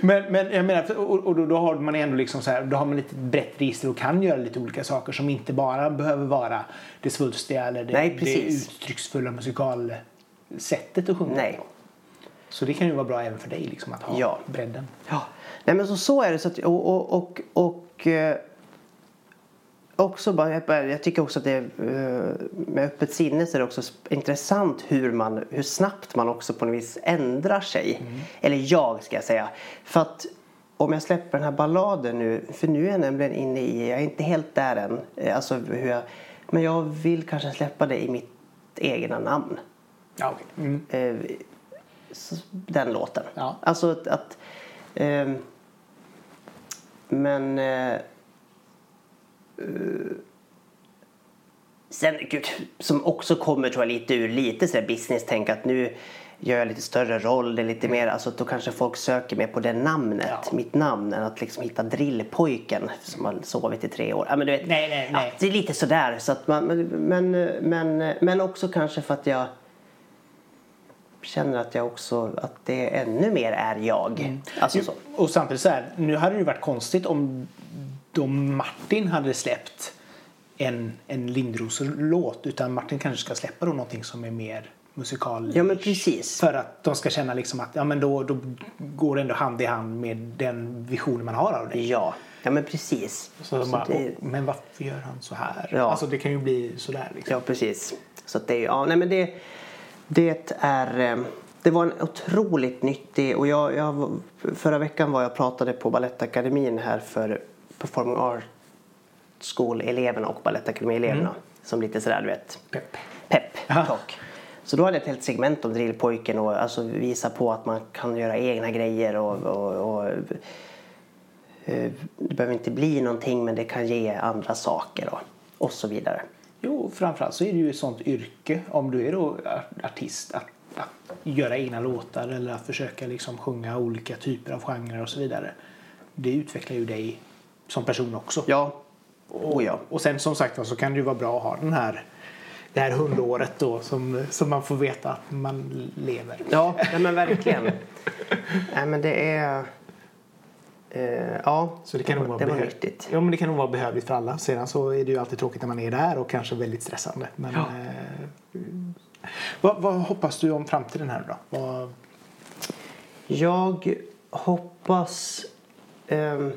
men, men jag menar, och, och då, då, har man ändå liksom så här, då har man lite brett register och kan göra lite olika saker som inte bara behöver vara det svulstiga eller det, Nej, det uttrycksfulla musikalsättet att sjunga Nej. på. Så det kan ju vara bra även för dig liksom, att ha ja. bredden. Ja, Nej, men så, så är det. Så att, och, och, och, och eh, också bara, jag tycker också att det eh, med öppet sinne så är det också intressant hur, man, hur snabbt man också på något vis ändrar sig. Mm. Eller jag ska jag säga. För att om jag släpper den här balladen nu, för nu är jag nämligen inne i, jag är inte helt där än, eh, alltså hur jag, men jag vill kanske släppa det i mitt egna namn. Ja, okay. mm. eh, den låten. Ja. Alltså att... att eh, men... Eh, Sen, gud, som också kommer tror jag lite ur lite så business-tänk att nu gör jag lite större roll, det är lite mer, alltså då kanske folk söker mer på det namnet, Ja. mitt namn, än att liksom hitta drillpojken som har sovit i tre år. Ja, men du vet, Nej, nej, nej. Ja, det är lite sådär. Så att man, men, men, men, men också kanske för att jag känner att jag också, att det ännu mer är jag. Mm. Alltså så. Och samtidigt så här, nu hade det ju varit konstigt om då Martin hade släppt en, en Lindros-låt utan Martin kanske ska släppa då någonting som är mer musikal Ja men precis. för att de ska känna liksom att ja, men då, då går det ändå hand i hand med den visionen man har av det. Ja, ja men precis. Så de bara, det- "Åh, men varför gör han så här? Ja. Alltså det kan ju bli sådär liksom. Ja, precis. Så att det, är- ja, nej, men det, det är... eh, Det var en otroligt nyttig... Och jag, jag, förra veckan var jag och pratade på Balettakademin här för Performing Arts School-eleverna och Balettakademin-eleverna. Som lite sådär, du vet, Pepp. pepp talk. Så då hade jag ett helt segment om drillpojken och alltså visa på att man kan göra egna grejer och, och, och eh, det behöver inte bli någonting men det kan ge andra saker och, och så vidare. Jo, framförallt så är det ju ett sånt yrke om du är då ar- artist att, att göra egna låtar eller att försöka liksom sjunga olika typer av genrer och så vidare. Det utvecklar ju dig som person också. Ja, oh ja. Och sen som sagt så kan det ju vara bra att ha den här det här hundåret då som, som man får veta att man lever. Ja, nej men verkligen. nej men det är... Eh, ja, Så det kan nog vara det var nyttigt. Ja, men det kan nog vara behövligt för alla. Sedan så är det ju alltid tråkigt när man är där och kanske väldigt stressande. Men, Ja. eh, vad, vad hoppas du om framtiden här då? Vad, Jag hoppas... ehm,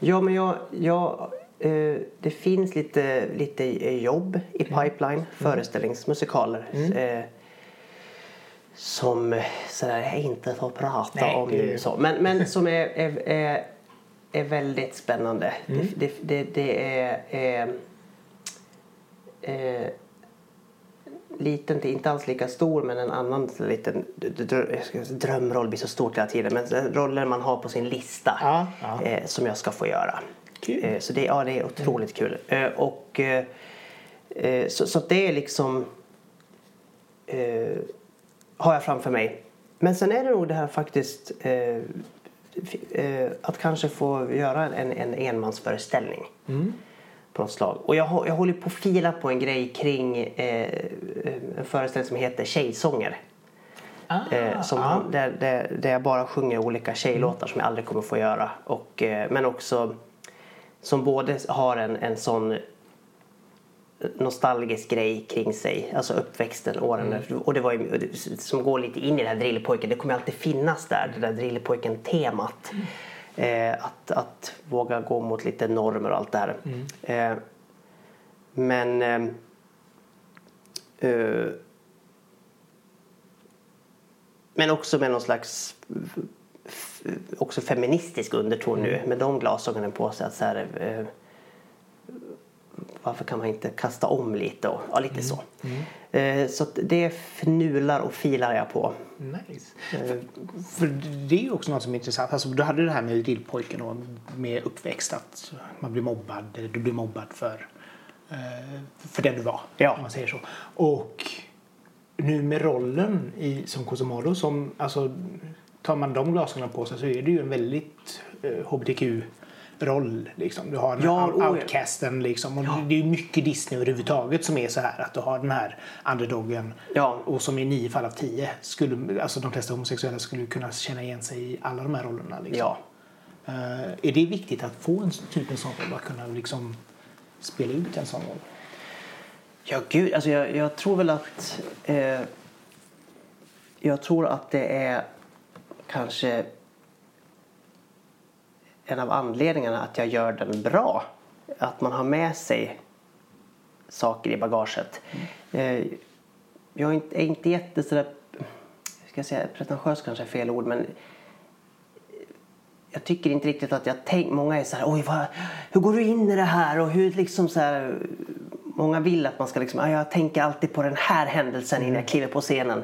ja, men jag... jag eh, det finns lite, lite eh, jobb i pipeline, föreställningsmusikaler. Eh, som eh, sådär, jag inte får prata Nej, om nu. Så. Men, men som är, är, är, är väldigt spännande. Det, det, det, det är... är eh, liten till inte alls lika stor men en annan liten drömroll blir så stort hela tiden men roller man har på sin lista Ja, ja. Eh, som jag ska få göra. Eh, så det, ja, det är otroligt kul. Eh, och, eh, eh, så, så det är liksom eh, har jag framför mig. Men sen är det nog det här faktiskt eh, eh, att kanske få göra en, en enmansföreställning på något slag. Och jag, jag håller på att fila på en grej kring eh, en föreställning som heter Tjejsånger. Eh, som, ah. där, där, där jag bara sjunger olika tjejlåtar som jag aldrig kommer få göra. Och, eh, men också som både har en, en sån nostalgisk grej kring sig. Alltså uppväxten, åren. Och det var ju, som går lite in i det här drillpojken. Det kommer alltid finnas där, det där drillpojken-temat. Eh, att, att våga gå mot lite normer och allt det här. Eh, men... Eh, eh, men också med någon slags också feministisk underton nu med de glasögonen på sig. Att så här, eh, varför kan man inte kasta om lite? Och, ja, lite så. Eh, så det fnular och filar jag på. Nice. För, för det är ju också något som är intressant. Alltså, du hade det här med drillpojken och med uppväxt. Att man blir mobbad. Eller du blir mobbad för, eh, för den du var. Ja. Man säger så. Och nu med rollen i, som Kosomodo. Som, alltså, tar man de glasögonen på sig så är det ju en väldigt eh, hbtq-roll. Liksom. Du har den Ja, här ja. outcasten. Liksom. Och Det är mycket Disney överhuvudtaget som är så här. Att du har den här underdogen. Ja. Och som i nio fall av tio skulle, alltså de flesta homosexuella skulle kunna känna igen sig i alla de här rollerna. Liksom. Ja. Eh, är det viktigt att få en typ en sån roll? Att kunna liksom spela ut en sån roll? Ja, gud. Alltså jag, jag tror väl att... Eh, jag tror att det är kanske en av anledningarna att jag gör den bra. Att man har med sig saker i bagaget. Eh, jag är inte, jätte sådär, ska jag säga, pretentiös kanske är fel ord, men jag tycker inte riktigt att jag tänk, många är så här, oj vad, hur går du in i det här och hur liksom så här, många vill att man ska liksom, "Ah, jag tänker alltid på den här händelsen innan jag kliver på scenen.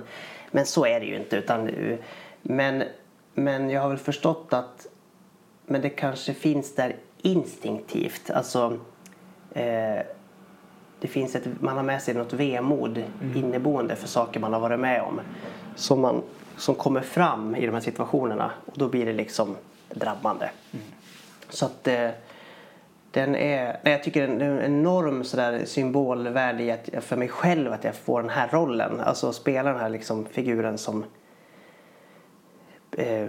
Men så är det ju inte utan, eh, men, men jag har väl förstått att, men det kanske finns där instinktivt, alltså eh, det finns ett, man har med sig något vemod inneboende för saker man har varit med om. Som, man, som kommer fram i de här situationerna och då blir det liksom drabbande. Så att eh, den är, nej, jag tycker den är en enorm sådär symbolvärde i att, för mig själv att jag får den här rollen. Alltså spela den här liksom figuren som eh,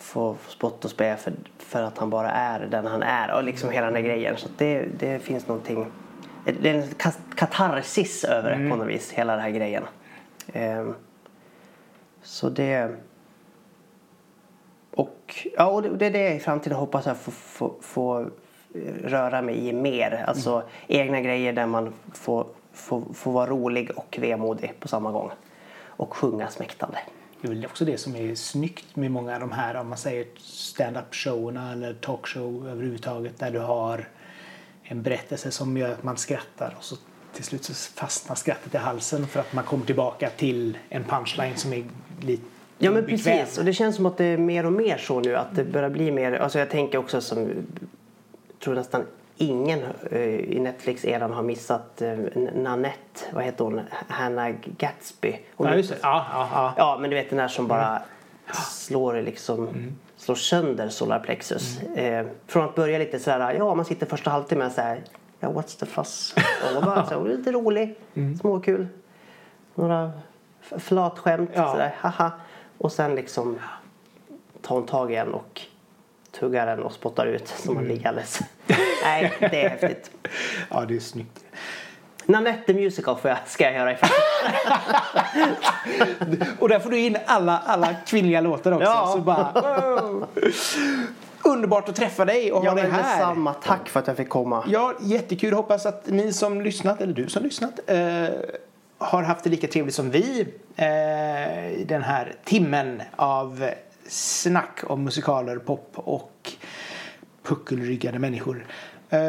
får spott och spe för, för att han bara är den han är och liksom hela den här grejen. Så det, det finns någonting, det är en ka- katarsis över det på något vis, hela den här grejen. Eh, så det och, ja, och det, det är det jag i framtiden hoppas jag få, få, få röra mig i mer. Alltså egna grejer där man får, får, får vara rolig och vemodig på samma gång. Och sjunga smäktande. Det är väl också det som är snyggt med många av de här, om man säger stand-up showerna eller talkshow överhuvudtaget, där du har en berättelse som gör att man skrattar och så till slut så fastnar skrattet i halsen för att man kommer tillbaka till en punchline som är lite Ja men bekväm. precis och det känns som att det är mer och mer så nu att det börjar bli mer, alltså jag tänker också som, jag tror nästan ingen eh, i Netflix-eran har missat eh, Nanette, vad heter hon, Hannah Gatsby. Hon Ja, just det. Ja, ja, ja. Ja, men du vet den där som bara slår liksom slår sönder solarplexus. Eh, från att börja lite sådär, ja man sitter första halvtimmen såhär, ja what's the fuss? Och bara, så, lite rolig, småkul. Några flatskämt Ja. sådär, haha. Och sen liksom tar hon tag igen och tuggar den och spottar ut som man ligger alldeles. Nej, det är häftigt. ja, det är snyggt. Nanette Musical får jag, ska jag göra ifrån. Och där får du in alla, alla kvinnliga låtar också. Ja. Så bara, wow. Underbart att träffa dig och Ja ha dig här. detsamma, tack för att jag fick komma. Ja, jättekul. Hoppas att ni som lyssnat, eller du som lyssnat, eh, har haft det lika trevligt som vi eh, i den här timmen av snack om musikaler, pop och puckelryggade människor. Eh,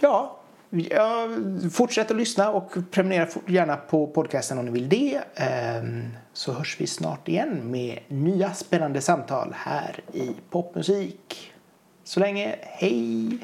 ja, ja, fortsätt att lyssna och prenumerera gärna på podcasten om ni vill det. Eh, så hörs vi snart igen med nya spännande samtal här i Popmusik. Så länge, hej!